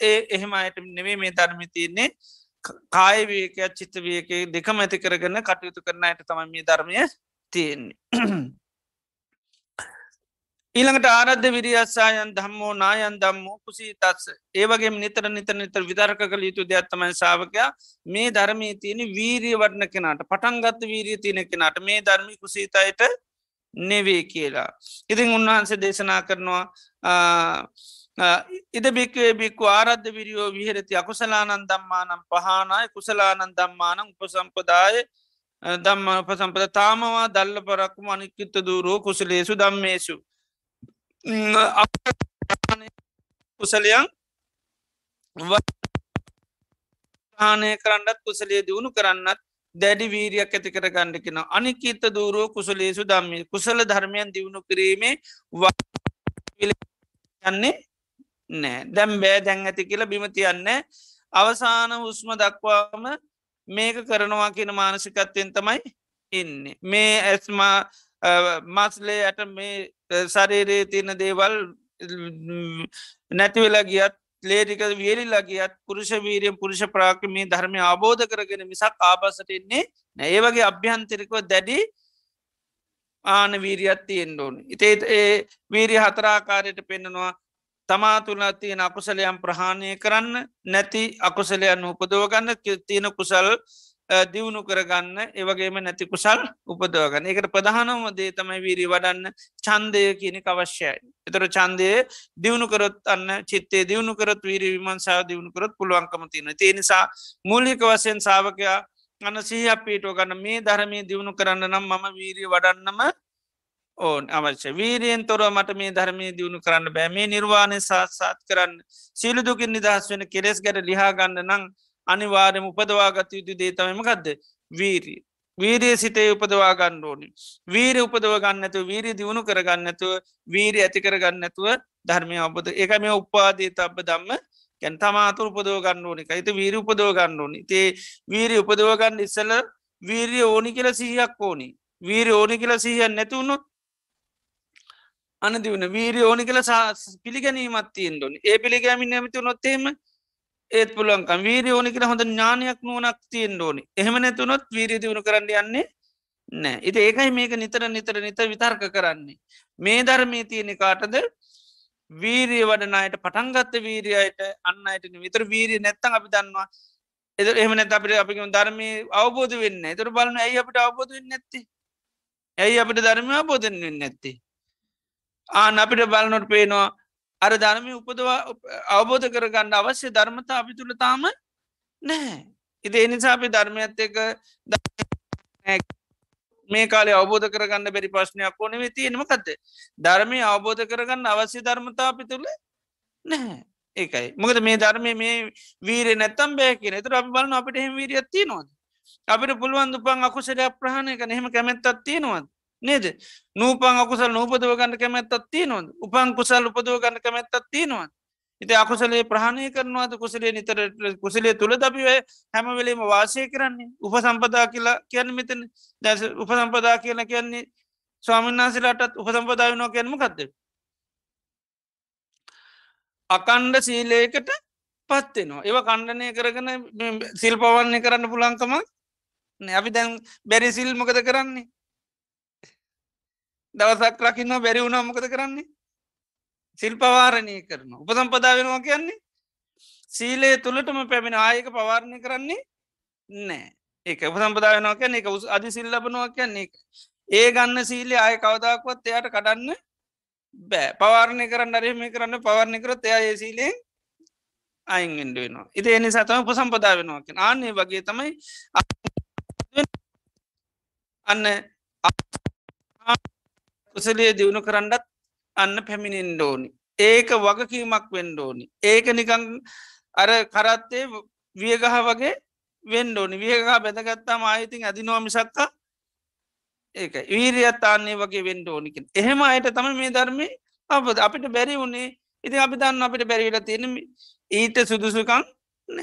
ඒ එහෙම අයට නෙවේ මේ ධර්මි තියන්නේ කායවේකයක් චිත්තවයක දෙකම ඇති කරගන්න කටයුතු කරනයට තම මේ ධර්මය තියෙන්නේ. (clears throat) ඊළඟට ආරද්ධ විරියස්සායන් දම්මෝ නායන් දම්මෝ කුසී තත්ස ඒවගේ නිතර නිතර නිතර විධර්ක කළ යුතු දෙයක්ත්තමයි සාාවකයා මේ ධර්මී තියෙන වීරිය වඩන කෙනට පටන්ගත්ත වීරිය තියෙන කෙනට මේ ධර්මි කුසීතයට නෙවේ කියලා. ඉතින් උන්වහන්සේ දේශනා කරනවා ඉද බික්වේ බික්කු ආරද්ධ විරියෝ විහරති අකුසලානන් දම්මානම් පහනාය කුසලානන් දම්මානං උපසම්පදාය දම්ම උපසම්පද තාමවා දල්ල පරක්කම අනික්කිත්ත දූරෝ කුසලේසු දම්මේසු කුසලයන් ආනය කරන්නත් කුසලේ දියුණු කරන්නත් දැඩි වීරියක් ඇති කර ගණ්ඩ කෙන. අනිකිත දූරෝ කුසලේසු දම්මි කුසල ධර්මයන් දියුණු කිරීමේ යන්නේ නෑ. දැම් බෑ දැන් ඇති කියලා බිම තියන්න. අවසාන උස්ම දක්වාම මේක කරනවා කියන මානසිකත්වයෙන් තමයි ඉන්න. මේ ඇස්මා මස්ලේ ඇට මේ සරේරේ තියන දේවල් නැතිවෙලා ගියත් ලේටික වියලිලගේත් පුරුෂ වීරියම් පුරුෂ ප්‍රාක්‍රමී ධර්මය අබෝධ කරගෙන මිසක් ආපසට එන්නේ නෑ. වගේ අභ්‍යන්තරිකව දැඩි ආන වීරියත් තියෙන් ඕන. ඉතේ ඒ වීරිය හතරාකාරයට පෙන්නවා තමා තුළ තියෙන අකුසලයම් ප්‍රහාණය කරන්න නැති අකුසලයන් උපදෝගන්න තියෙන කුසල් දියුණු කරගන්න ඒවගේම නැති කුසල් උපදවගන්න එකට ප්‍රධානම දේ තමයි වීරී වඩන්න චන්දය කියනෙ අවශ්‍යයි. එතර චන්දය දියුණු කරොත් අන්න චිත්තේ දියුණු කරත් වීරී විමන්සා දියුණු කරත් පුළුවන්කම තියෙන තිය නිසා මූලික වසයෙන් සාාවකයා අන්න සහ අපිටෝ ගන්න මේ ධරමය දියුණු කරන්න නම් මම වීරී වඩන්නම ඕන් අවශ්‍ය. වීරයෙන් තොර මට මේ ධර්මය දියුණු කරන්න බෑ. මේ නිර්වාණය සාත්සාත් කරන්න සියලු දුකින් නිදහස් වෙන කෙලෙස් ගැට ලිහාගන්න නං අනිවාරම උපදවාගත යුතු දේතමමකක්ද වීරී. වීරයේ. සිතේ උපදවා ගන්න ඕනි. වීර උපදව ගන්නතු වීරී දියුණු කරගන්නතුව වීරී ඇති කරගන්නතුව ධර්මය ඔබද එක මේ උපාදී තබ දම්ම ගැන් තමාතුර උපදව ගන්න ඕනි ඇත වීර උපදව ගන්න ඕනි. තේ වීරී උපදවගන්න ඉස්සල වීරිය ඕනි කියල සිහියක් ඕනි. වීර ඕනි කියල සිහියන් නැතිවුණොත් අනදිවන වීරී ඕනි කළ පිළිගැනීමත් තියෙන් ොනි ඒ පිළිගැමින් නැමති නොත්තේම ඒත් පුළුවන්කම් වීරී ඕනි කළ හොඳ ඥානයක් නුවනක් තියෙන් ෝනි එහෙම නැතුනොත් වීරී දියුණු කරන්න යන්නේ නෑ ඉති ඒකයි මේක නිතර නිතර නිත විතර්ක කරන්නේ. මේ ධර්මී තියෙනෙ කාටද? වීරිය වඩනයට පටන්ගත්ත වීරියයට අන්න අයට විතර වීරිය නැත්තන් අපි දන්නවා. එද එහම නැත අපිට අපි ධර්මය අවබෝධ වෙන්න තුර බලන ඇයි අපිට අවබෝධ වෙන්න නැත්ති? ඇයි අපිට ධර්මය අවබෝධන වෙන්න නැත්ති? ආන අපිට බලනොට පේනවා අර ධර්මය උපදවා අවබෝධ කරගන්න අවශ්‍ය ධර්මතා අපි තුළ තාම නැහැ. ඉති එනිසා අපි ධර්මයත් එක මේ කාලේ අවබෝධ කරගන්න බැරි ප්‍රශ්නයක් ඕනෙවේ තියෙනමකක්ද ධර්මය අවබෝධ කරගන්න අවශ්‍ය ධර්මතා අපි තුළ නැහැ. ඒකයි. මොකද මේ ධර්මය මේ වීරය නැත්තම් බෑ කියෙන තුර අපි බලන්න අපිට හෙම වීරියත්ති නොද අපිට පුළුවන් දුපන් අකුසලයක් ප්‍රහණය කන හෙම කැමැත්තත් තියෙනවද? නේද? නූපන් අකුසල් නූපදව ගන්න කැමැත්තත් තියනොද උපන් කුසල් උපදව ගන්න කැමැත්තත් තියෙනවද? ඉති අකුසලේ ප්‍රහණය කරනවාද? කුසලේ නිතර කුසලේ තුළ දබිවේ හැම වෙලේම වාසය කරන්නේ? උප සම්පදා කියලා කියන්න මෙතන. දැස උප සම්පදා කියලා කියන්නේ ස්වාමින්නාසිලාටත් උප සම්පදාවනෝ කියන්නම කක්ද අකණ්ඩ සීලයකට පත්වෙනවා ඒව කණ්ඩනය කරගන සිල් පවන්නේ කරන්න පුලංකම අපි දැන් බැරි සිල් මොකද කරන්නේ? දවසක් ලකින්න බැරි වුණා මොකද කරන්නේ? සිල් පවාරණය කරන උපසම්පදා වෙනවා කියන්නේ සීලේ තුළටම පැමිණ ආයක පවාරණය කරන්නේ නෑ ඒක උපසම්පදා වෙනවා කියන්න එක උස් අධි සිල් ලබනවා කියන්නේ ඒ ගන්න සීලේ ආය කවදක්වත් එයාට කඩන්න බෑ. පවාරණය කරන්න අරහෙම කරන්න පවරණය කරත් එයා ඒ සීලෙන් අයින්ගෙන්ඩ වෙනවා. ඉති එනි සතම උපසම්පදා වෙනවා කිය ආන්නේ වගේ තමයි අන්න කුසලේ දියුණු කරන්නත් අන්න පැමිණෙන්ඩ ඕනි. ඒක වගකීමක් වෙන්ඩ ඕනි. ඒක නිකං අර කරත්තේ වියගහ වගේ වෙන්ඩෝනි වියගහ බැදගත්තාම ආයතින් අදිනවා මිසක්කා ඒක වීරියත් අන්නේ වගේ වෙන්ඩ ඕනිකෙන් එහෙම අයට තම මේ ධර්මය අප අපිට බැරි වුණේ ඉති අපි දන්න අපිට බැරිවිල තියෙන ඊට සුදුසුකං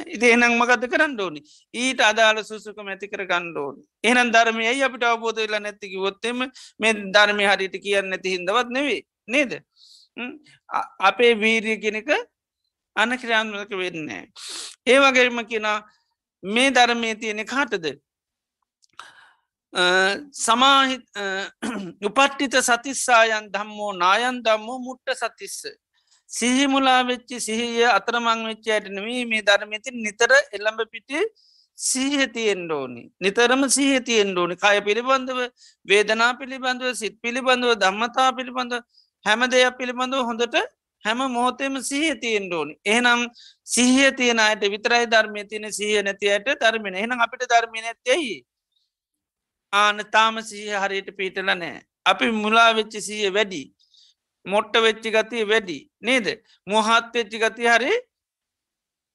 ඉති එනම් මගත කරන්න ඕනි? ඊට අදාළ සුසුකම ඇති කර ගණ්ඩෝන් එහනම් ධර්මය ඇයි අපිට අවබෝධ වෙලා නැතිකි වොත්තෙම මේ ධර්මය හරිට කියන්න නැති හිදවත් නෙවේ නේද? අපේ වීරිය කෙනෙක අන ක්‍රාන්මක වෙන්න ඒ වගේම කියෙන මේ ධර්මය තියෙනෙ කාටද සමාහි උපට්ටිත සතිස්සායන් දම්මෝ නායන් දම්මෝ මුට්ට සතිස්ස. සිහිමුලා වෙච්චි සිහිය අතරමං වෙච්චයට නවී මේ ධර්මති නිතර එළඹ පිටි සීහතියෙන් ඕෝනි. නිතරම සීහතියෙන් ඕනි. කය පිළිබඳව වේදනා පිළිබඳව සිත් පිළිබඳව ධම්මතා පිළිබඳව හැම දෙයක් පිළිබඳව හොඳට හැම මෝතෙම සීහතියෙන් ඕනි. එහනම් සිහිය තියෙන අයට විතරයි ධර්මය තියෙන සීහ නැතියට ධර්මෙන එහනම් අපිට ධර්මය නැත්තෙයි ආන තාම සීහ හරියට පීටල නෑ. අපි මුලා වෙච්චි සීය වැඩි. මොට්ට වෙච්චි ගතිය වැඩි නේද? මොහත් වෙච්චි ගති හරි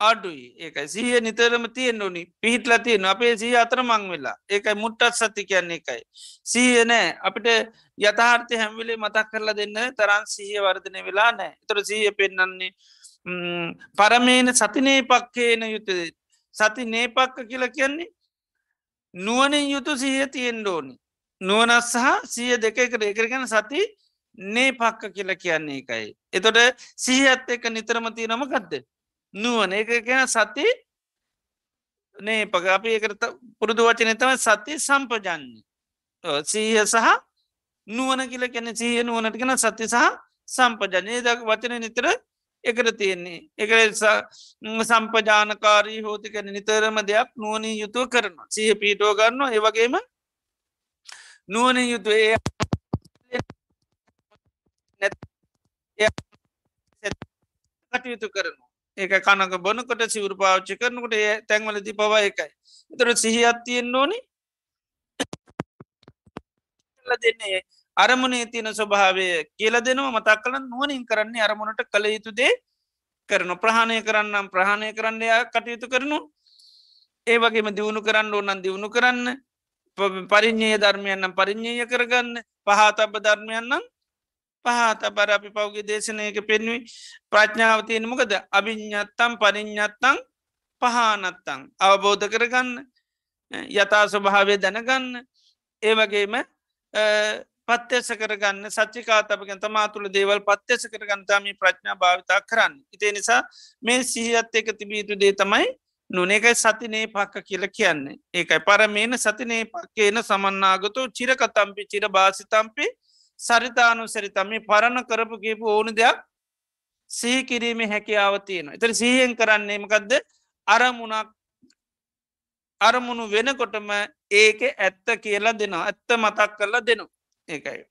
අඩුයි. ඒකයි. සීහ නිතරම තියෙන් ඕනි. පිහිටල තියෙන අපේ සී අතර මං වෙලා. ඒකයි මුට්ටත් සති කියන්නේ එකයි. සීය නෑ. අපිට යථාර්ථය හැම්විලේ මතක් කරලා දෙන්න තරන් සීහ වර්ධනය වෙලා නෑ. තොර සීය පෙන්න්නන්නේ පරමේන සතිනේ පක්කේන යුතුද සති නේපක්ක කියල කියන්නේ නුවනින් යුතු සීහ තියෙන් ඕනි. නුවනස් සහ සිය දෙක කර එකරගෙන සති නේ පක්ක කියල කියන්නේ එකයි. එතොට සිහත් එක නිතරම තියනම ගත්ද. නුවන එක කියෙන සති නේ පග අපි එකට පුරුදු වචන තම සති සම්පජන්නේ සීහ සහ නුවන කියල කැන සීහ නුවනට කෙන සති සහ සම්පජනය ද වචන නිතර එකට තියෙන්නේ. එක සම්පජානකාරී හෝති කැන නිතරම දෙයක් නුවනී යුතුව කරන සහ පීටෝ ගන්න ඒවගේම නුවන යුතු ඒ කටයුතු කරනවා. ඒක කනක බොනකොට සිවරු පාච්චි කරනකොට ඒ තැන්වලදි පවා එකයි එතර සිහිත් තියෙන් ඕනි. දෙන්නේ අරමුණේ තියෙන ස්වභාවය කියල දෙනවා මතක් කල නුවනින් කරන්නේ අරමුණට කළ යුතු දේ කරන ප්‍රහණය කරන්නම් ප්‍රහණය කරන්නයා කටයුතු කරනු ඒ වගේම දියුණු කරන්න ඕනන් දියුණු කරන්න. පරිින්්ඥය ධර්මයන්නම් පරිින්්ඥය කරගන්න. පහතබ ධර්මයන්නම් පහත බර අපි පෞගේ දේශනයක පෙන්වී ප්‍රඥාවතියෙන් මොකද? අභිඤ්ඥත්තම් පරිින්්ඥත්තං පහනත්තං. අවබෝධ කරගන්න යතා ස්වභාවය දැනගන්න ඒ වගේම පත්්‍යස කරගන්න සච්චිකාතපගෙන් තමා තුළ දේවල් පත්්‍යස කරගන්තාම ප්‍රඥා භාවිතා කරන්න. ඉතිේ නිසා මේ සිහිත් එක තිබීතු දේ තමයි නොනකයි සතිනේ පක්ක කියල කියන්නේ. ඒකයි පරමේන සතිනේ පක්කේන සමන්නාගතු චිරකතම්පි චිර භාසිතම්පි සරිතානු සරිතම පරණ කරපු කියපු ඕනු දෙයක් සිහි කිරීම හැකියාව තියෙන. එතර සිහියෙන් කරන්නේමකක්ද අරමුණක් අරමුණු වෙනකොටම ඒක ඇත්ත කියලා දෙනවා ඇත්ත මතක් කරලා දෙනු ඒකයි.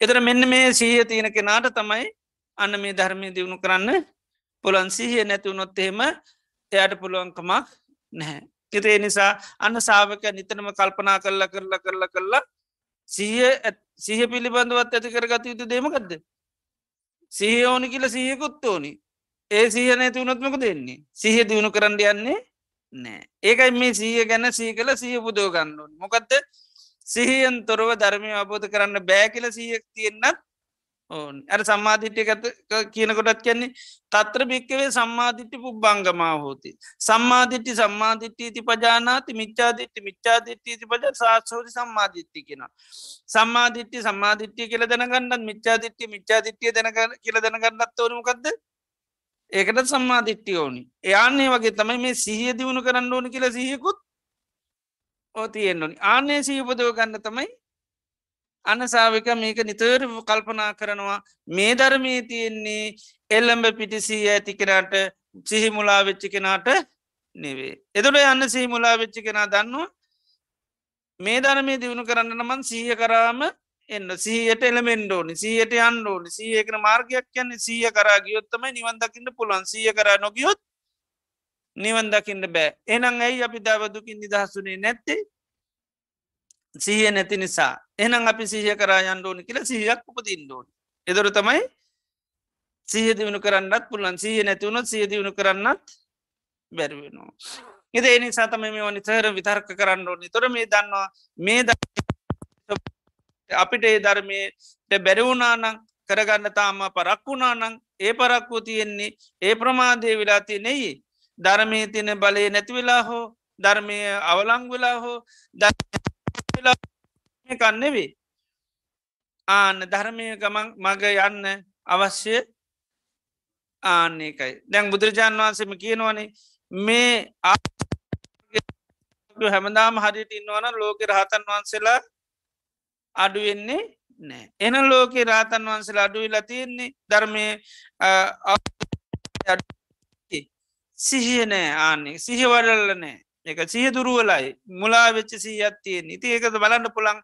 එතර මෙන්න මේ සීහ තියෙන කෙනාට තමයි අන්න මේ ධර්මය දියුණු කරන්න පුළන් සිහිය නැතිවුණොත් එහෙම එයට පුළුවන්කමක් නැහැ. එතේ නිසා අන්න සාාවක නිතනම කල්පනා කරලා කරලා කරලා කරලා සිහිය සිහ පිළිබඳවත් ඇති කරගත යුතු දේමකක්ද. සිහ ඕනි කියල සියකුත් ඕනි. ඒ සිහ නැතිවුණොත්මක දෙන්නේ සිහ දියුණු කරන්න යන්නේ නෑ ඒකයි මේ සීය ගැන සී කළ සිය පුදෝ ගන්නුන් මොකක්ද සිහියන් තොරව ධර්මය අබෝධ කරන්න බෑ කියල සියක් තියෙන්න්නත් ඕන්. ඇර සම්මාධිට්්‍ය කියනකොටත් කියන්නේ තත්‍ර භික්කවේ සම්මාධිට්ටි පුබ්බංගමා හෝති. සම්මාධිට්ටි සම්මාධිට්ටීති පජානාති මිච්චාදිට්ටි මිච්චාදිට්ටීති පජ සාසෝති සම්මාධිට්ටි කියෙන සම්මාධිට්ටි සම්මාධිට්ටිය කියල දැනගන්නත් මිච්චාදිට්ටි මිච්චාදිට්ටිය දැන කියල දැනගන්නත් ඕනමකක්ද ඒකට සම්මාධිට්ටි ඕනි. එයාන්නේ වගේ තමයි මේ සිහිය දියුණු කරන්න ඕනි කියල සියකුත් ඕතියෙන් ඕනි. ආනේ සීපදව ගන්න තමයි අනසාාවක මේක නිතර කල්පනා කරනවා. මේ ධර්මී තියෙන්නේ එල්ලම්බ පිටිසී ඇති කෙනාට සිහිමුලා වෙච්චි කෙනාට නෙවේ. එතුට යන්න සිහිමුලා වෙච්චි කෙනා දන්නවා මේ ධර්මය දියුණු කරන්න නමන් සීහ කරාම එන්න. සීයට එළමෙන්ඩෝනි සීයට අන්ඩෝනි සීයකන මාර්ගයක් යන්න සීය කරා ගියොත්තම නිවන්දකින්න පුළන් සීය කර නොගියොත් නිවන්දකින්න බෑ. එනං ඇයි අපි දවදුකින් නිදහසුනේ නැත්තේ? සීය නැති නිසා. එනම් අපි සීහ කරා යන්ඩෝනි කියලා සීහයක් උපතින්ඩෝන එදොර තමයි සීහ දියුණු කරන්නත් පුළන් සීහ නැතිවුණොත් සිය දියුණු කරන්නත් බැරවෙනවා. එද එනි සතම මේ වනි සහර විතර්ක කරන්න ඕනි. තොර මේ දන්නවා මේ අපිට ඒ ධර්මයට බැරිවුණානං කරගන්න තාම පරක්වුණානං ඒ පරක්වු තියෙන්නේ ඒ ප්‍රමාදය වෙලාති නෙයි. ධර්මය තියන බලය නැතිවෙලා හෝ ධර්මය අවලං වෙලා හෝ කන්නෙවේ ආන්න ධර්මය ගමන් මග යන්න අවශ්‍ය ආන්නේකයි දැන් බුදුරජාණන් වහන්සේම කියනවනේ මේ හැමදාම හරිට ඉන්නවන ලෝක රහතන් වහන්සේලා අඩුවෙන්නේ නෑ එන ලෝකේ රාතන් වහන්සේලා අඩුවෙලා තියෙන්නේ ධර්මය සිහිය නෑ ආන්නේ. සිහිවඩල්ල නෑ එක සිහ දුරුවලයි. මුලා වෙච්ච සීහත් තියෙන් ඉති ඒකද බලන්න පුළන්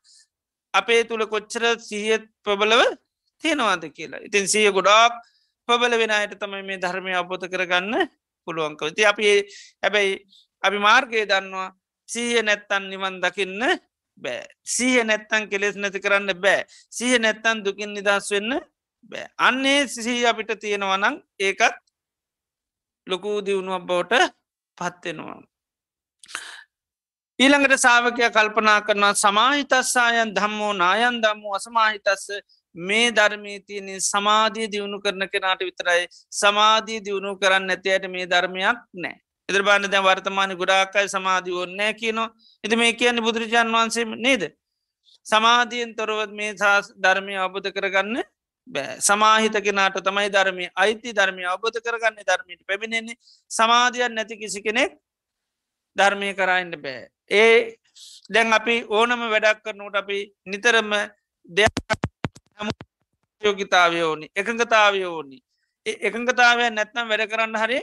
අපේ තුළ කොච්චර සිහියත් ප්‍රබලව තියෙනවාද කියලා. ඉතින් සිය ගොඩාක් ප්‍රබල වෙන අයට තමයි මේ ධර්මය අබෝධ කරගන්න පුළුවන්කව ති අපි හැබැයි අපි මාර්ගය දන්නවා සීය නැත්තන් නිවන් දකින්න බෑ. සීහ නැත්තන් කෙලෙස් නැති කරන්න බෑ. සීහ නැත්තන් දුකින් නිදහස් වෙන්න බෑ. අන්නේ සිහි අපිට තියෙනවනං ඒකත් ලොකූ දියුණුවක් බවට පත්වෙනවා ඊළඟට සාාවකය කල්පනා කරනවා සමාහිතස්සායන් ධම්මෝ නායන් දම්මු අසමාහිතස්ස. මේ ධර්මී තියන සමාධී දියුණු කරන කෙනාට විතරයි සමාධී දියුණු කරන්න ඇතියට මේ ධර්මයක් නෑ. එදර බාන්න දැ වර්තමාන ගොඩාකයි සමාධී ඕන්නෑ කියනවා. එති මේ කියන්නේ බුදුරජාන් වහන්සේ නේද? සමාධීයෙන් තොරවත් මේ සාස් ධර්මය අබධ කරගන්න බෑ. සමාහිත කෙනාට තමයි ධර්මය අයිති ධර්මය අවබෝධ කරගන්න ධර්මයට පැමිණෙන්නේ. සමාධියන් නැති කිසි කෙනෙක් ධර්මය කරන්න බෑ. ඒ දැන් අපි ඕනම වැඩක් කරනුට අපි නිතරම දෙයක් යෝගිතාවය ඕනි එකඟතාවය ඕනි. එකඟතාවය නැත්නම් වැඩ කරන්න හරි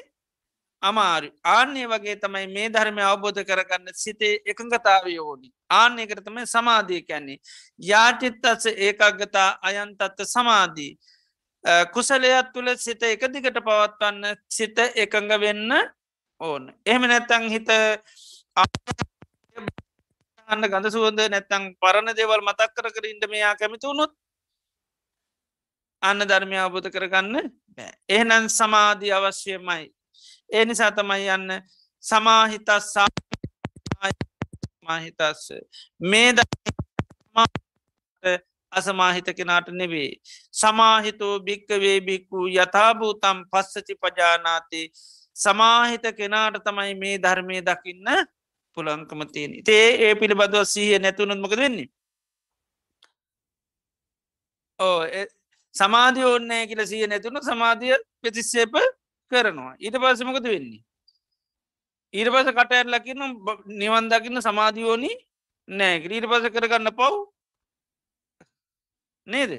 අමාරු ආන්නේ වගේ තමයි මේ ධර්මය අවබෝධ කරගන්න සිතේ එකඟතාවය ඕනි. ආන්නයකට තමයි සමාධිය කැන්නේ යාචිත්තස ඒකගතා අයන්තත්ත සමාධී. කුසලයක් තුළ සිත එක දිගට පවත්වන්න සිත එකඟ වෙන්න ඕන. එහෙම නැත්තං හිත අන්න ගඳ සුවන්ද නැත්තං පරණ දෙවල් මතක් කර කර ඉන්ට මෙයා කැමිති වුණොත් අන්න ධර්මය අවබෝධ කරගන්න බෑ. එහෙනන් සමාධී අවශ්‍යමයි. ඒ නිසා තමයි යන්න සමාහිතස් මාහිතස්ස මේ අසමාහිත කෙනාට නෙවේ සමාහිතෝ භික්කවේ බික්කු යථභූතම් පස්සචි පජානාති සමාහිත කෙනාට තමයි මේ ධර්මය දකින්න පුළංකම තියෙන තේ ඒ පිළිබඳව සීහ නැතුනත් මොක වෙන්නේ? ඕ සමාධිය ඕන්නෑ කියල සිය නැතුන සමාධිය ප්‍රතිස්සේප කරනවා. ඊට පස්සමකද වෙන්නේ? ඊට පස කටඇත් ලකින්න නිවන් දකින්න සමාධියෝනි නෑ ඊට පස කරගන්න පව් නේද?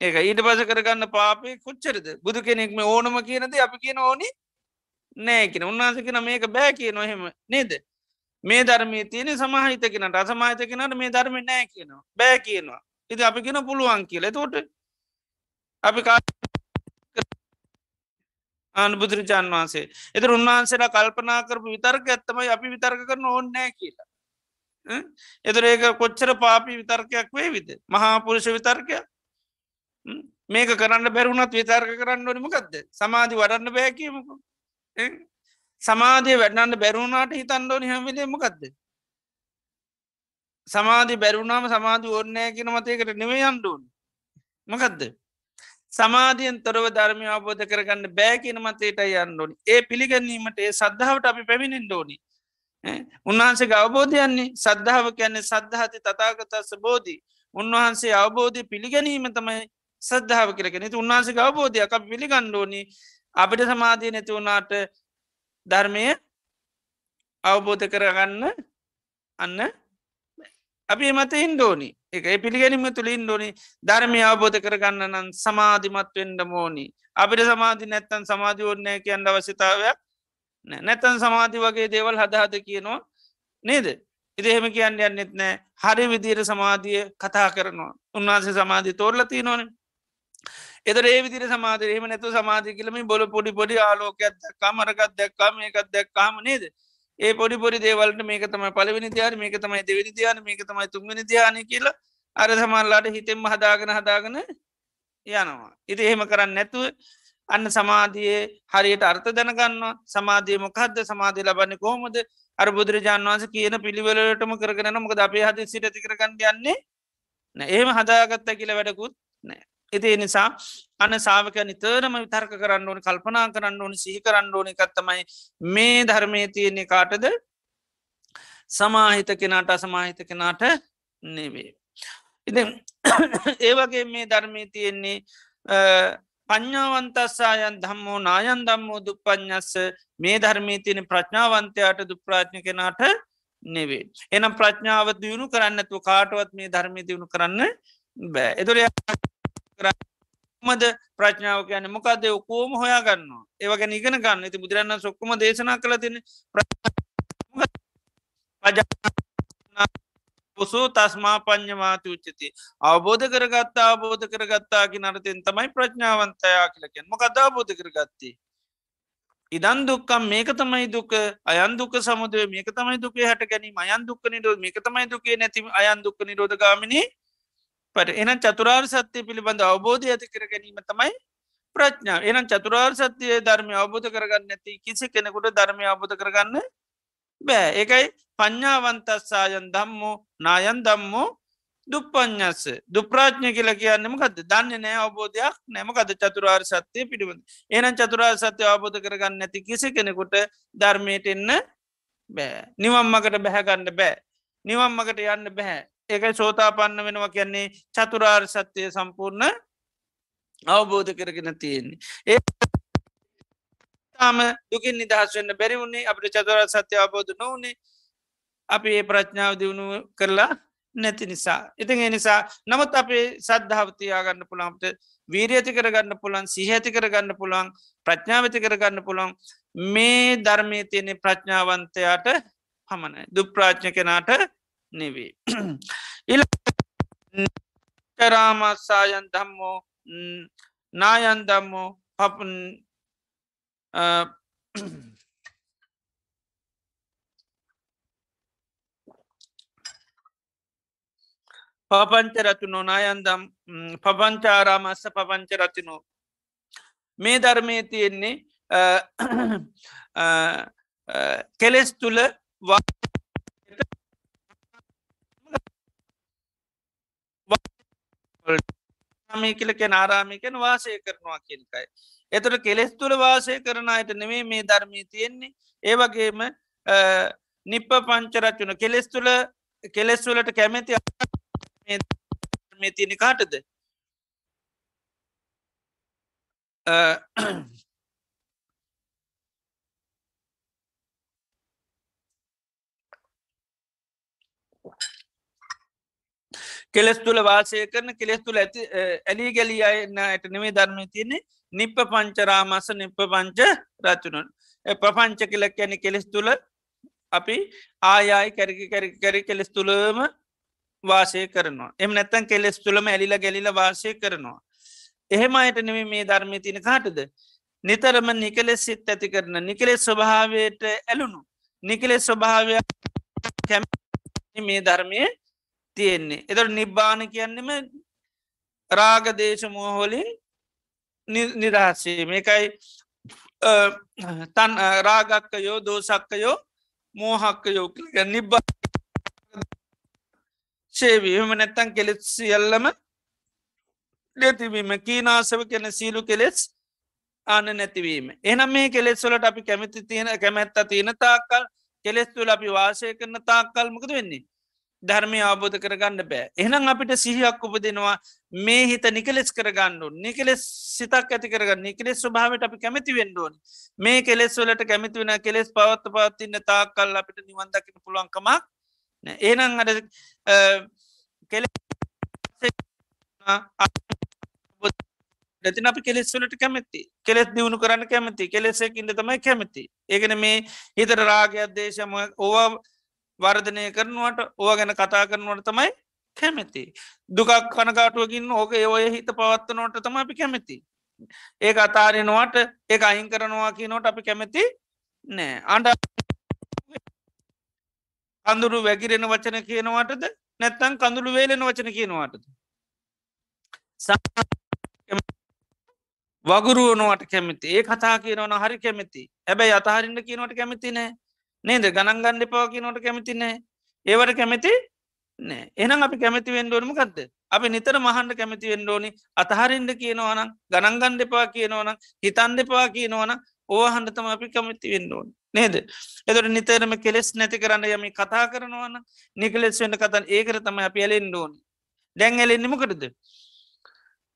ඒක ඊට පස කරගන්න පාපය කොච්චරද? බුදු කෙනෙක්ම ඕනම කියනද අපි කියන ඕනි නෑකෙන උන්නාසකෙන මේක බෑ කිය නොහෙම නේද? මේ ධර්මී තියෙන සමහිතකෙනට අසමාහිතකෙනට මේ ධර්ම නෑ කියනවා. බෑ කියනවා. ඉති අපි කියෙන පුළුවන් කියල. තෝට අපි කා ආන බුදුරජාන් වහන්සේ. එත උන්වහන්සේලා කල්පනා කරපු විතර්ක ඇත්තමයි අපි විතර්ක කරන ඕන්නෑ කියලා. එතර ඒක කොච්චර පාපි විතර්කයක් වේ විද මහාපුරුෂ විතර්කයක්? මේක කරන්න බැරුණත් විතර්ක කරන්න ඕනිමකක්ද සමාධි වඩන්න බෑකීමක සමාධය වැඩන්න බැරුණාට හිතන්න ඕනි හැමිලේමකක්ද සමාධි බැරුණාම සමාධි ඕන්නෑ කියන මතයකට නෙවේ අන්ඩුවන් මකදද? සමාධියෙන් තොරව ධර්මය අවබෝධ කරගන්න බෑකින මතයට යන්න ඕනි. ඒ පිළිගැනීමට ඒ සද්ධාවට අපි පැමිණෙන් ෝනි උන්වහන්සේ අවබෝධයන්නේ සද්ධාව කියන්නේ සද්ධහති තතාගතස්ස බෝධී. උන්වහන්සේ අවබෝධය පිළිගැනීම තමයි සද්ධාව කරගෙන උන්වහන්සේ අවබෝධයක් අප පිළිගණ්ඩෝනි අපිට සමාධිය නැති වුණාට ධර්මය අවබෝධ කරගන්න අන්න අපි මත ඉන්ඩෝනි එක පිළිගැනීම තුළින් ඩෝනි ධර්මය අවබෝධ කරගන්න නම් සමාධිමත් වෙන්ඩ මෝනි අපිට සමාධි නැත්තන් සමාධි ඕන්නෑ කියන්න අවශ්‍යතාවයක් නැතන් සමාධි වගේ දේවල් හදහද කියනවා නේද? ඉදහෙම කියන්න යන්නෙත් නෑ හරි විදිර සමාධිය කතා කරනවා. උන්වහන්සේ සමාධි තෝරලති නොන එතර ඒ විදිර සමාධරයම නැතු සමාධි කියලම බොල පොඩි පොඩි ආලෝකයක් දක්කා මරකත් දක්කා මේකත් දැක්කාම නේද? ඒ පොඩි පොඩි දේවලට මේක තමයි පලවෙනි ධ්‍යාන මේක තමයි දෙවිනි ධ්‍යාන මේක තමයි තුන්වෙනි ධ්‍යාන කියලා අර සමල්ලාට හිතෙන්ම හදාගෙන හදාගෙන යනවා. ඉති එහෙම කරන්න නැතුව අන්න සමාධයේ හරියට අර්ථ දැනගන්න සමාධිය මොකක්ද සමාධය ලබන්න කොහොමද? අර බුදුරජාන් වන්ස කියන පිළිවෙලටම කරගෙන මොකද අපේ හද සිටති කරගන්න යන්නේ එහෙම හදාගත්ත කියල වැඩකුත් නෑ ඉති නිසා අන සාාවක නිතරම විතර්ක කරන්න ඕනි කල්පනා කරන්න ඕනි සිහි කරන්න ඕනි කත්තමයි මේ ධර්මය තියෙන්නේ කාටද සමාහිත කෙනාට අසමාහිත කෙනාට නෙවේ. ඉති (coughs) ඒවගේ මේ ධර්මය තියෙන්නේ පඥ්ඥාවන්තස්සායන් දම්මෝ නායන් දම්මෝ දුප්පඥස්ස මේ ධර්මී තියෙන ප්‍රඥාවන්තයාට දුප්‍රාඥ කෙනාට නෙවේ. එනම් ප්‍රඥාව දියුණු කරන්නතු කාටවත් මේ ධර්මය දියුණු කරන්න බෑ. එතුර මද ප්‍රඥාව කියන මොකක්ද ඔකෝම හොයා ගන්න ඒවගැන ඉගෙන ගන්න. ඇති බුදුරන්න සොක්කම දේශනා කළ තින පොසෝ තස්මා පඥ්ඥමාති උච්චති. අවබෝධ කරගත්තා අවබෝධ කරගත්තාකි නරතෙන් තමයි ප්‍රඥාවන්තයා කියලකෙන් මොකද අවබෝධ කරගත්තේ? ඉදන් දුක්කම් මේක තමයි දුක. අයන් දුක සමුදුව මේක තමයි දුකේ හට ගැනීම. අයන් දුක්ක නිරෝධ මේක තමයි දුකේ නැති අයන් දුක්ක නිරෝධගාමිනි පට එනම් චතුරාර් සත්‍යය පිළිබඳ අවබෝධය ඇති කර ගැනීම තමයි ප්‍රඥාව එනම් චතුරාර් සත්‍යය ධර්මය අවබෝධ කරගන්න ඇති කිසි කෙනෙකුට ධර්මය අවබෝධ කරගන්න බෑ. ඒකයි පඤ්ඥාවන්තස්සායන් දම්මෝ නායන් දම්මෝ දුප්පඥස්ස දුප්‍රාඥ්ඥ කියලා කියන්නම ගද දන්න නෑ අවබෝධයක් නැමකද චතුරාර් සත්‍යය පිළිබඳ? එනම් චතුරාර් සත්‍යය අවබෝධ කරගන්න නැති කිසි කෙනෙකුට ධර්මයට එන්න බෑ. නිවම්මකට බැහැගන්න බෑ. නිවම්මකට යන්න බැහැ ඒකයි සෝතා පන්න වෙනවා කියන්නේ චතුරාර් සත්‍යය සම්පූර්ණ අවබෝධ කරගෙන තියෙන්නේ. ඒ තාම දුකින් නිදහස් වෙන්න බැරි වුණේ අපට චතුර සත්‍ය අවබෝධ නොවනේ අපි ඒ ප්‍රඥාව දියුණු කරලා නැති නිසා. ඉතින් එනිසා නමුත් අපේ සද්ධාවතියාගන්න පුළන්ට වීරඇති කරගන්න පුළන් සිහඇති කරගන්න පුළන් ප්‍රඥාවති කරගන්න පුළොන් මේ ධර්මය තියෙනෙ ප්‍රඥාවන්තයාට හමනයි දුප්‍රාඥ කෙනාට නෙවේ. ඉල රාමස්සායන් දම්මෝ නායන් දම්මෝ පපන් පපංච රතුනෝ නායන්දම් පපංචාරාමස්ස පපංච රතිනෝ මේ ධර්මය තියෙන්නේ කෙලෙස් තුළ ආමිකලක නාරාමිකෙන් වාසය කරනවා කියනකයි. එතට කෙලෙස් තුළ වාසය කරන අයට නෙවේ මේ ධර්මී තියෙන්නේ ඒවගේම නිප්ප පංචරච්චුන කෙලෙස් තුළ කෙලෙස්වලට කැමැති මේ තියෙන කාටද කෙලෙස් තුළ වාසය කරන කෙලෙස් තුළ ඇති ඇලි ගැලි අයන්න ඇයට නෙවේ ධර්මය තියන්නේ නිප්ප පංචරාමස නිප්ප පංච රචුණන් ප්‍රපංච කෙලක් ඇන කෙලෙස් තුළ අපි ආයායි කැරි කැරි කැරි කෙලෙස් තුළම වාසය කරනවා එම නැත්තන් කෙලෙස් තුළම ඇලිල ගැලිල වාසය කරනවා එහෙම අයට නෙම මේ ධර්මය තින කාටද නිතරම නිකලෙස් සිත් ඇති කරන නිකලෙස් ස්වභාවයට ඇලුණු නිකලෙස් ස්වභාවය කැම මේ ධර්මය තියෙන්නේ එතට නිබ්බාන කියන්නෙම රාගදේශ මෝහොලින් නිදහස්සේ මේකයි තන් රාගක්කයෝ දෝසක්කයෝ මෝහක්කයෝ නිබ්බා ශේවීම නැත්තන් කෙලෙත් සියල්ලම නැතිවීම කීනාසව කෙන සීලු කෙලෙස් ආන නැතිවීම. එනම් මේ කෙලෙස්වලට අපි කැමති තියෙන කැමැත්ත තියෙන තාක්කල් කෙලෙස් තුල අපි වාසය කරන තාක්කල් මොකද වෙන්නේ. ධර්මය අවබෝධ කරගන්න බෑ. එහනම් අපිට සිහියක් උපදෙනවා මේ හිත නිකලෙස් කරගන්නු නිකලෙස් සිතක් ඇති කරගන්න නිකලෙස් ස්වභාවට අපි කැමති වෙන්ඩුවන් මේ කෙලෙස් වලට කැමති වෙන කෙලෙස් පවත්ත පවත්තින්න තාක්කල් අපිට නිවන්දකින පුළුවන්කමක් ඒනම් අඩ කෙල නැතින අපි කෙලෙස්වලට කැමැති. කෙලෙස් දියුණු කරන්න කැමති. කෙලෙසෙකින්ට තමයි කැමති. ඒගෙන මේ හිතර රාගයක් දේශම ඕවා වර්ධනය කරනවට ඕ ගැන කතා කරනවට තමයි කැමැති. දුකක් කනකාටුවකින් ඕක ඔය හිත පවත්වනවට තම අපි කැමැති. ඒ අතාරෙනවාට ඒ අයින් කරනවා කියනොට අපි කැමැති නෑ. අන්ඩ කඳුරු වැගිරෙන වචන කියනවාටද? නැත්තං කඳුළු වේලෙන වචන කියනවාටද? වගුරුවනුවට කැමති. ඒ කතා කියනවන හරි කැමති. ඇබැයි අතහරින්ට කියනවට කැමති නෑ. නේද? ගණන්ගන්න එපා කියනවට කැමති නෑ. ඒවට කැමති නෑ. එනම් අපි කැමති වෙන්ඩෝනම ගත්ද අපි නිතර මහන්ඩ කැමති වෙන්ඩෝනි අතහරින්ට කියනවනම් ගණන්ගන්න එපා කියනවනම් හිතන් දෙපා කියනවන ඕහන්ඩතම අපි කැමති වෙන්ඩෝන් නේද? එතට නිතරම කෙලෙස් නැති කරන්න යම කතා කරනවන නිකලෙස් වෙන්න කතන් ඒකර තම අපි ඇලෙන්ඩෝනි දැන් ඇලෙන්න්නමකටද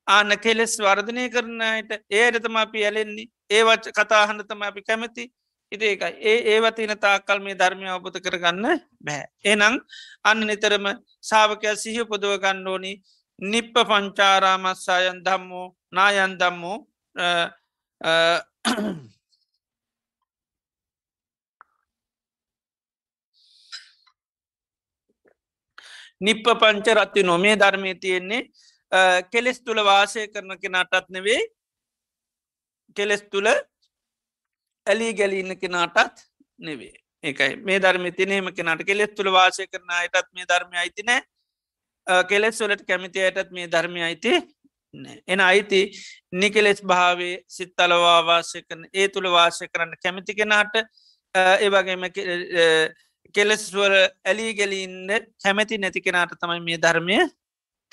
ආන්න කෙලෙස් වර්ධනය කරනයට ඒයටතම අපි ඇලෙන්නේ. ඒවච කතාහන්නතම අපි කැමති. ඉතිඒකයි ඒ ඒවතින තාකල් මේ ධර්මය අවබත කරගන්න බැහැ. එනං අන්න නිතරම සාාවකය සිහ පොදුව ගණ්ඩෝනි නිප්ප පංචාරාමස්සායන් දම්මෝ නායන් දම්මෝ නිප්ප පංච රත්ති නොමේ ධර්මය තියෙන්නේ කෙලෙස් තුළ වාසය කරන කෙනටත් නෙවේ කෙලෙස් තුළ ඇලී ගැලීන්න කෙනාටත් නෙවේ ඒකයි. මේ ධර්ම තිනේම කෙනට කෙලෙස් තුළ වාසය කරන අයටත් මේ ධර්මය අයිතිනෑ කෙලෙස් වලට කැමිති අයටත් මේ ධර්මය අයිති එන අයිති නිකෙලෙස් භාවේ සිත්තලවා වාසය කරන ඒ තුළ වාසය කරන්න කැමිති කෙනාට ඒවගේම කෙලෙස්වල ඇලී ගැලීන්න කැමැති නැති කෙනාට තමයි මේ ධර්මය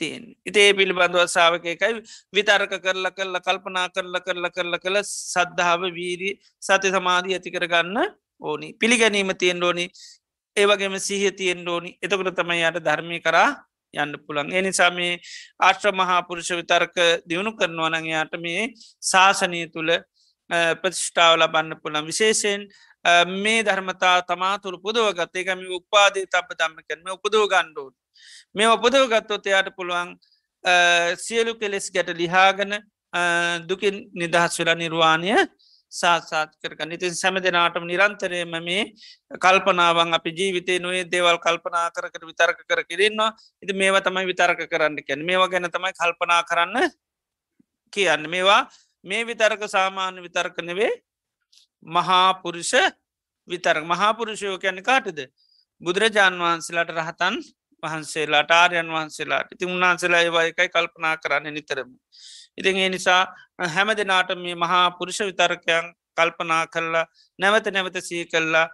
තියෙන් ඉතේ පිළිබඳව සාාවකයකයි විතරක කරල කරල කල්පනා කරල කරල කරල කළ සද්ධාව වීරී සති සමාධී ඇති කරගන්න ඕනි. පිළිගැනීම තියෙන් ඕනි. ඒවගේම සිහ තියෙන් ඕනි. එතකට තමයි යට ධර්මය කරා යන්න පුළන් එනිසා මේ ආශ්‍ර මහාපුරුෂ විතර්ක දියුණු කරනවනගයාට මේ ශාසනය තුළ ප්‍රතිෂ්ඨාව ලබන්න පුළන් විශේෂයෙන් මේ ධර්මතා තමාතුළ පුදුවගත් ඒකම උපාදී තබ දම්ම කරම උපදව ගණ්ඩුවන් මේ උපදව ගත්තොත් එයාට පුළුවන් සියලු කෙලෙස් ගැට ලිහාගන දුකින් නිදහස් වෙලා නිර්වාණය සාසාත් කරගන්න. ඉතින් සැම දෙනාටම නිරන්තරයම මේ කල්පනාවන් අපි ජීවිතය නොේ දේවල් කල්පනා කරකට විතර්ක කර කිරන්නවා ඉති මේවා තමයි විතර්ක කරන්න කැන මේවා ගැන තමයි කල්පනා කරන්න කියන්න. මේවා මේ විතර්ක සාමාන්‍ය විතර්ක නෙවේ මහාපුරුෂ විතර්ක. මහාපුරුෂයෝ කැන කාටද? බුදුරජාන් වහන්සේලාට රහතන් වහන්සේලාට ආර්යන් වහන්සේලාට ඉති උන්වහන්සේලා ඒවා එකයි කල්පනා කරන්න නිතරම. ඉතින් ඒ නිසා හැම දෙනාට මේ මහා පුරුෂ විතර්කයන් කල්පනා කරලා නැවත නැවත සී කල්ලා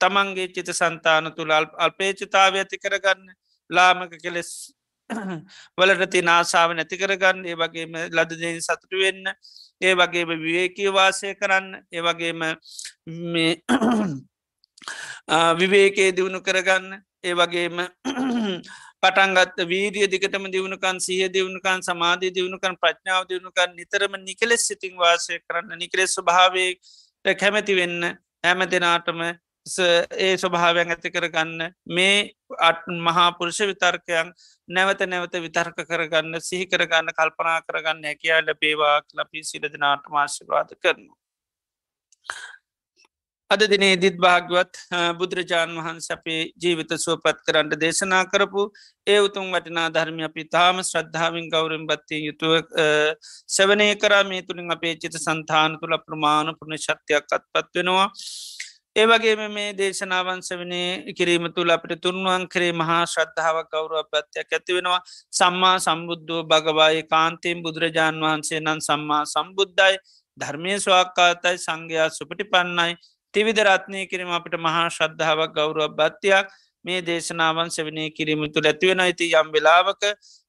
තමන්ගේ චිත සන්තාන තුළ අල්පේචිතාව ඇති කරගන්න ලාමක කෙලෙස් (clears throat) වලට තිනාසාාව නැති කරගන්න ඒ වගේම ලදදෙන් සතුට වෙන්න ඒ වගේම විවේකී වාසය කරන්න ඒ වගේම විවේකේ දියුණු කරගන්න ඒ වගේම (clears throat) පටන්ගත් වීරිය දිගටම දියුණුකන් සිය දියුණුකන් සමාධී දියුණුකන් ප්‍රඥාව දියුණුකන් නිතරම නිකලෙස් සිතින් වාසය කරන්න නිකලෙස් ස්වභාවයට කැමැති වෙන්න හැම දෙනාටම ඒ ස්වභාවයන් ඇති කරගන්න මේ අත් මහාපුරුෂ විතර්කයන් නැවත නැවත විතර්ක කරගන්න සිහි කරගන්න කල්පනා කරගන්න හැකයා ලබේවා ලපී සිරදිනාට මාශිවාද කරනවා. අද දිනේ දිත් භාග්වත් බුදුරජාණන් වහන්ස අපේ ජීවිත සුවපත් කරන්න දේශනා කරපු ඒ උතුම් වටිනා ධර්මය අපි තාම ශ්‍රද්ධාවෙන් ගෞරෙන් බත්තය යුතුව සවනය කරා මේ තුළින් අපේ චිත සන්තාන තුළ ප්‍රමාණ පුුණ ශක්තියක් අත්පත් වෙනවා. ඒවගේම මේ දේශනාවන්ස වනේ කිරීම තුළ අපට තුන්වන් කරේ මහා ශ්‍රද්ධාවක් ගෞරුව පත්යක් ඇති වෙනවා. සම්මා සම්බුද්ධෝ භගවායි කාන්තයෙන් බුදුරජාණන් වහන්සේ නම් සම්මා සම්බුද්ධයි. ධර්මය ස්වාක්කාතයි සංඝයා සුපටි පන්නයි තිවිධ රත්නය කිරීම අපට මහා ශ්‍රද්ධාවක් ගෞරුව බත්තියක් මේ දේශනාවන් සවනය කිරීම තුළ ඇතිවෙන ඇති යම් වෙලාවක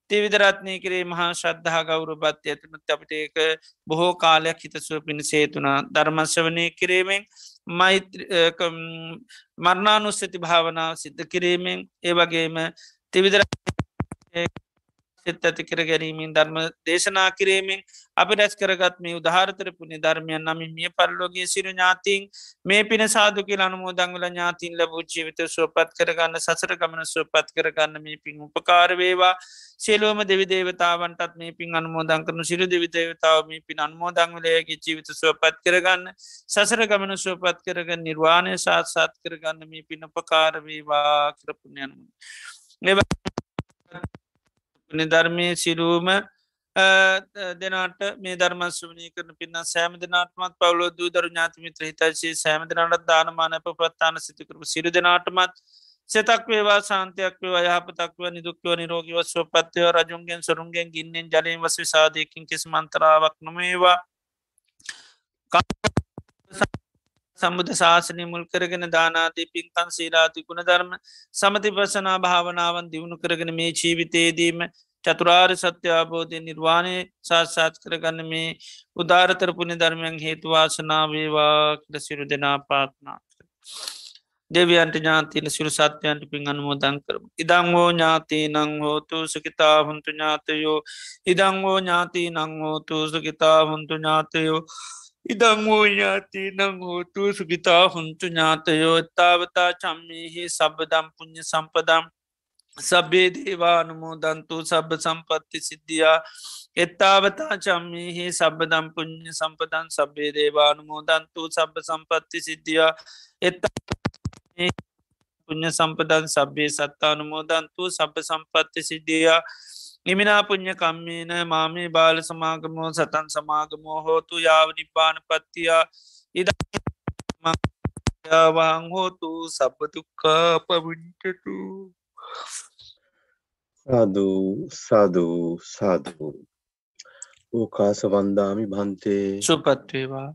තිවිදරත්නය කරේ මහා ශ්‍රද්ධහා ගෞරු බත්්‍ය ඇතුනත් අපට ඒක බොහෝ කාලයක් හිතසුව පිණි සේතුනා ධර්මශවනය කිරීමෙන් මරණානුස්සති භාවනාව සිද්ධ කිරීමෙන් ඒ වගේම තිවිදර සිත් ඇති කර ගැනීමෙන් ධර්ම දේශනා කිරීමෙන් අපි රැස් කරගත් මේ උදාහරතර පුුණි ධර්මයන් නමින් මිය පරලෝගේ සිරු ඥාතින් මේ පින සාදුකි අනුමෝදංගල ඥාතින් ලබූ ජීවිත සුවපත් කරගන්න සසර ගමන සුවපත් කරගන්න මේ පින් උපකාරවේවා සේලුවම දෙවි දේවතාවන්ටත් මේ පින් අනුමෝදං කරනු සිරු දෙවිදේවතාව මේ පින් අන්මෝදංගලයගේ ජීවිත සුවපත් කරගන්න සසර ගමන සුවපත් කරගන්න නිර්වාණය සාත්සාත් කරගන්න මේ පින උපකාරවේවා කරපුුණයනු. නිධර්මය සිරුවම දෙනට මේ ධර්මස්වනය කරන පින්න සෑම දෙනාටමත් පවලෝ දූ දරු ඥාතිමිත්‍ර හිතශේ සෑම දෙනට දානමානප ප්‍රත්තාන සිතිකරපු සිරු දෙනාටමත් සෙතක් වේවා සාන්තයක් වේ අයහපතක්ව නිදුක්ව නිරෝගව ස්වපත්වය රජුන්ගෙන් සරුන්ගෙන් ගින්නෙන් ජලයෙන් වස විසාධයකින් කිසි මන්තරාවක් නොමේවා සම්බුධ ශාසනය මුල් කරගෙන දානාදී පින්කන් සීලාති ගුණ ධර්ම සමති පසනා භාවනාවන් දියුණු කරගෙන මේ ජීවිතයේදීම චතුරාර් සත්‍යාබෝධය නිර්වාණය සාත්සාත් කරගන්න මේ උදාරතරපුුණ ධර්මයන් හේතුවාසනාවේවා කර සිරු දෙනා පාත්නා දෙවියන්ට ඥාතින සිරු සත්‍යයන්ට පින් අනුමෝදන් කරම. ඉදං හෝ ඥාති නං හෝතු සුකිතා හුන්තු ඥාතයෝ. ඉදං හෝ ඥාති නං හෝතු සුකිතා හුන්තු ඥාතයෝ. ඉදං වූ ඥාති නං හෝතු සුගිතා හුන්තු ඥාතයෝ තාවතා චම්මයහි සබදම් පුුණ්්‍ය සම්පදම් සබේ දේවානුමෝදන්තු සබ සම්පත්ති සිද්ධියා එත්තාවතා චම්මයහි සබදම් පුුණ්්‍ය සම්පදන් සබේ දේවානුමෝදන්තු සබ සම්පත්ති සිද්ධියා එත් පුුණ්්‍ය සම්පදන් සබ්බේ සත්තානුමෝදන්තු සබ සම්පත්ති සිද්ධියා නිමිනා පුං්ඥ කම්මේන මාමේ බාල සමාගමෝ සතන් සමාගමෝ හෝතු යාව නිබ්බාන පත්තියා ඉදවාං හෝතු සබතුක්කා පවිංචතු සාධූ සාධූ සාධූ ඕකාස වන්දාමි භන්තේ. සුපත්වේවා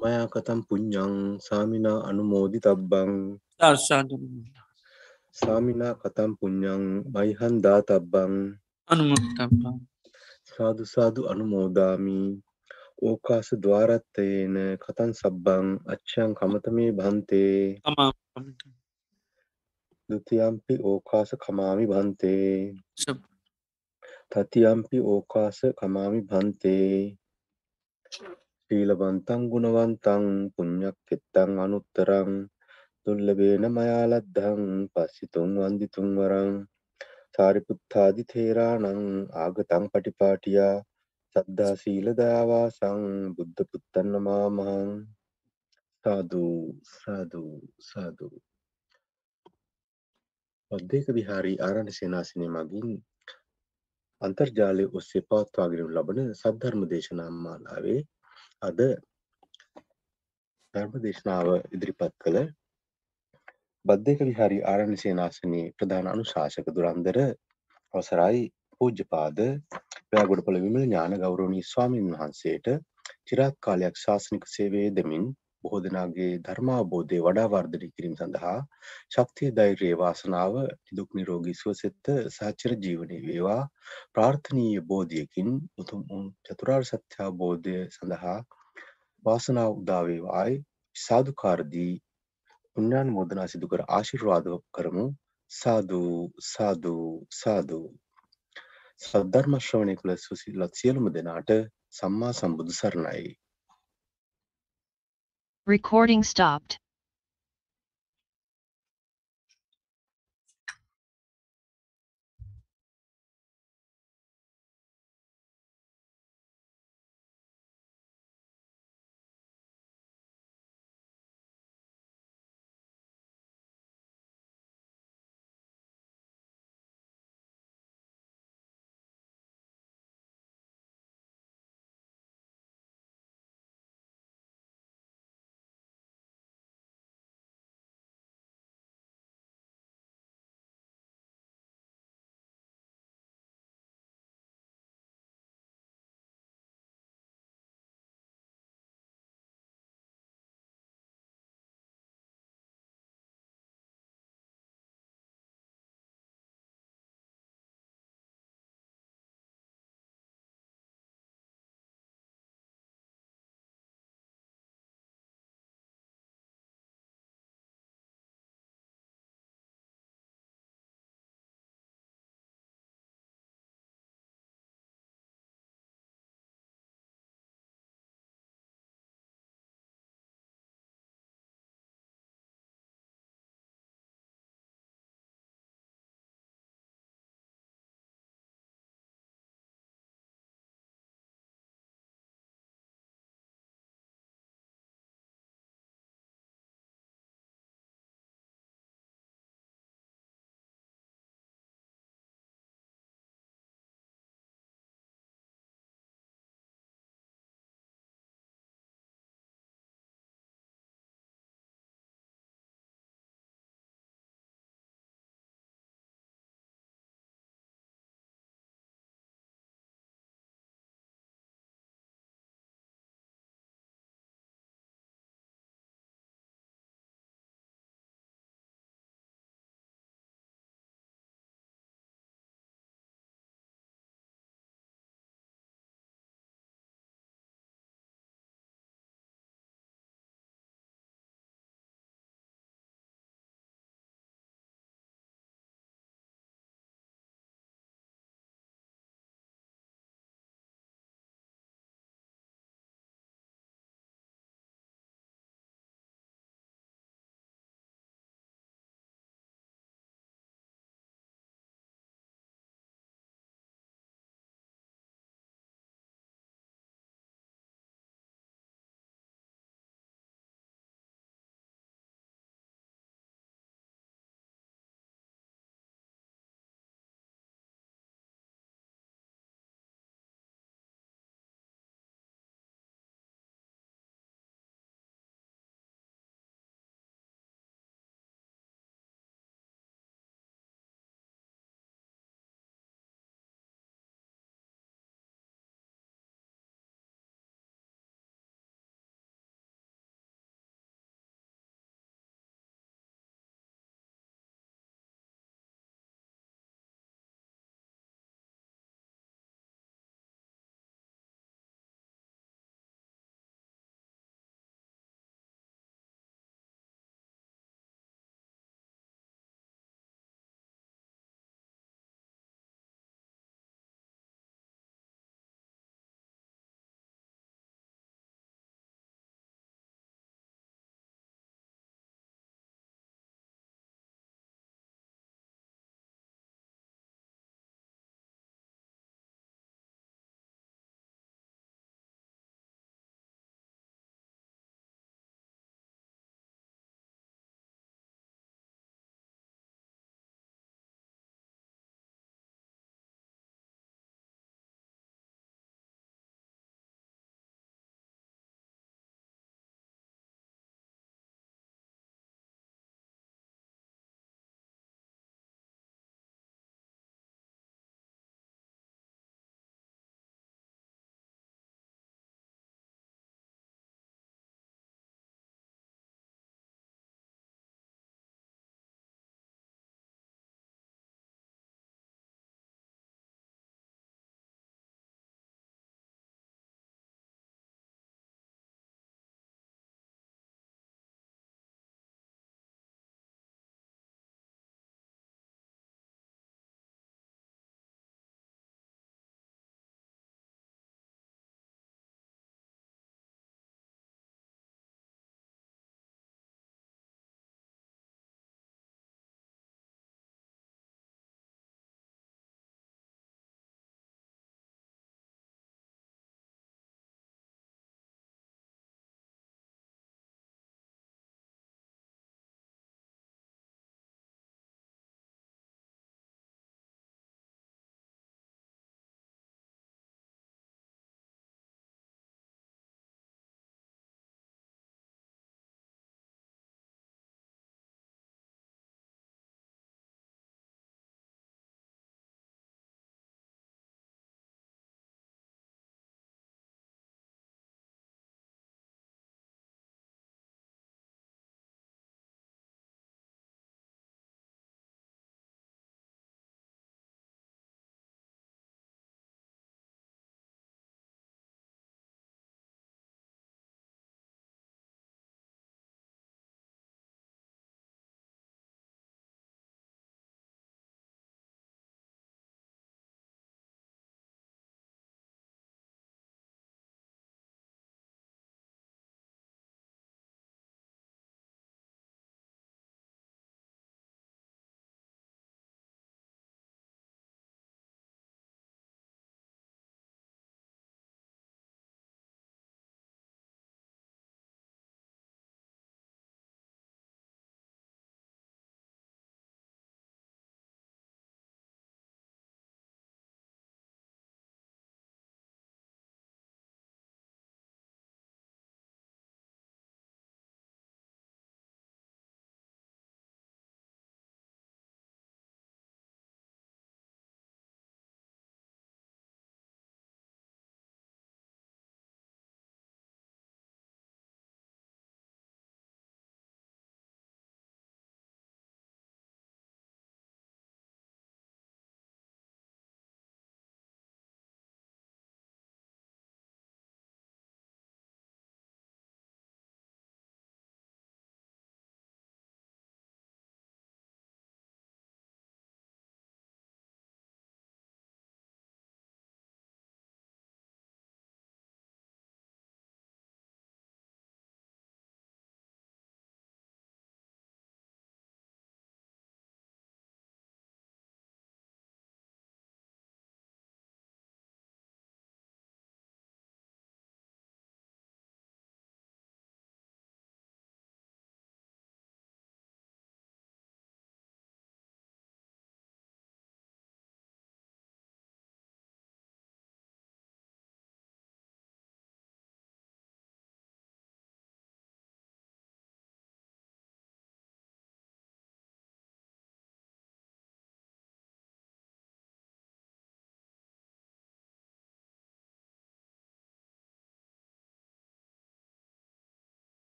මයා කතම් පුඤ්ඥං සාමිනා අනුමෝදි තබ්බං දර්ශාදු සාමිනා කතම් පුඤ්ඥං මයිහන්දා තබ්බං අනුමුත්තබා සාධසාධු අනුමෝදාමී. ඕකාස දවාරත්තයන කතන් සබ්බං අච්චයන් කමතමේ බන්තේ තමා දුතියම්පි ඕකාස කමාමි බන්තේ සුප් තතියම්පි ඕකාස කමාමි බන්තේ ශීලවන්තං ගුණවන්තං පුඤ්ඤක් කෙත්තං අනුත්තරං. දුල්ලබේන මයාලද්ධං පස්සිතුං වන්දිතුං වරං සාරිපුත්තාදි තේරාණං ආගතං පටිපාටියා සද්ධා සීල දයාවාසං බුද්ධ පුත්තන්න මාමහං. සාදු සාදු සාදු. පද්දේක විහාරී ආරණ්‍ය සේනාසනය මගින් අන්තර්ජාලය ඔස්සේ පවත්වාගෙන ලබන සද්ධර්ම දේශනා මාලාවේ අද ධර්ම දේශනාව ඉදිරිපත් කළ බද්ධක විහාරි ආරණ්‍ය සේනාසනයේ ප්‍රධාන අනුශාසක දුරන්දර අවසරයි පූජ්‍යපාද ව්‍යාගොඩපොළ විමල ඥාන ගෞරවනීය ස්වාමීන් වහන්සේට චිරාත් කාලයක් ශාසනික සේවයේ දෙමින් බොහෝ දෙනාගේ ධර්මාවබෝධය වඩා වර්ධනය කිරීම සඳහා ශක්තිය ධෛර්යය වාසනාව නිදුක් නිරෝගී සුවසෙත සහචර ජීවනයේ වේවා. ප්‍රාර්ථනීය බෝධියකින් උතුම් වූ චතුරාර්ය සත්‍ය අවබෝධය සඳහා වාසනාව උදා වේවායි. සාදුකාර දී පුණ්‍යානුමෝදනා සිදු කර ආශිර්වාද කරමු. සාදු සාදු සාදු. සද්ධර්ම ශ්‍රවණය කළ සුසිලත් සියලුම දෙනාට සම්මා සම්බුදු සරණයි. Recording stopped.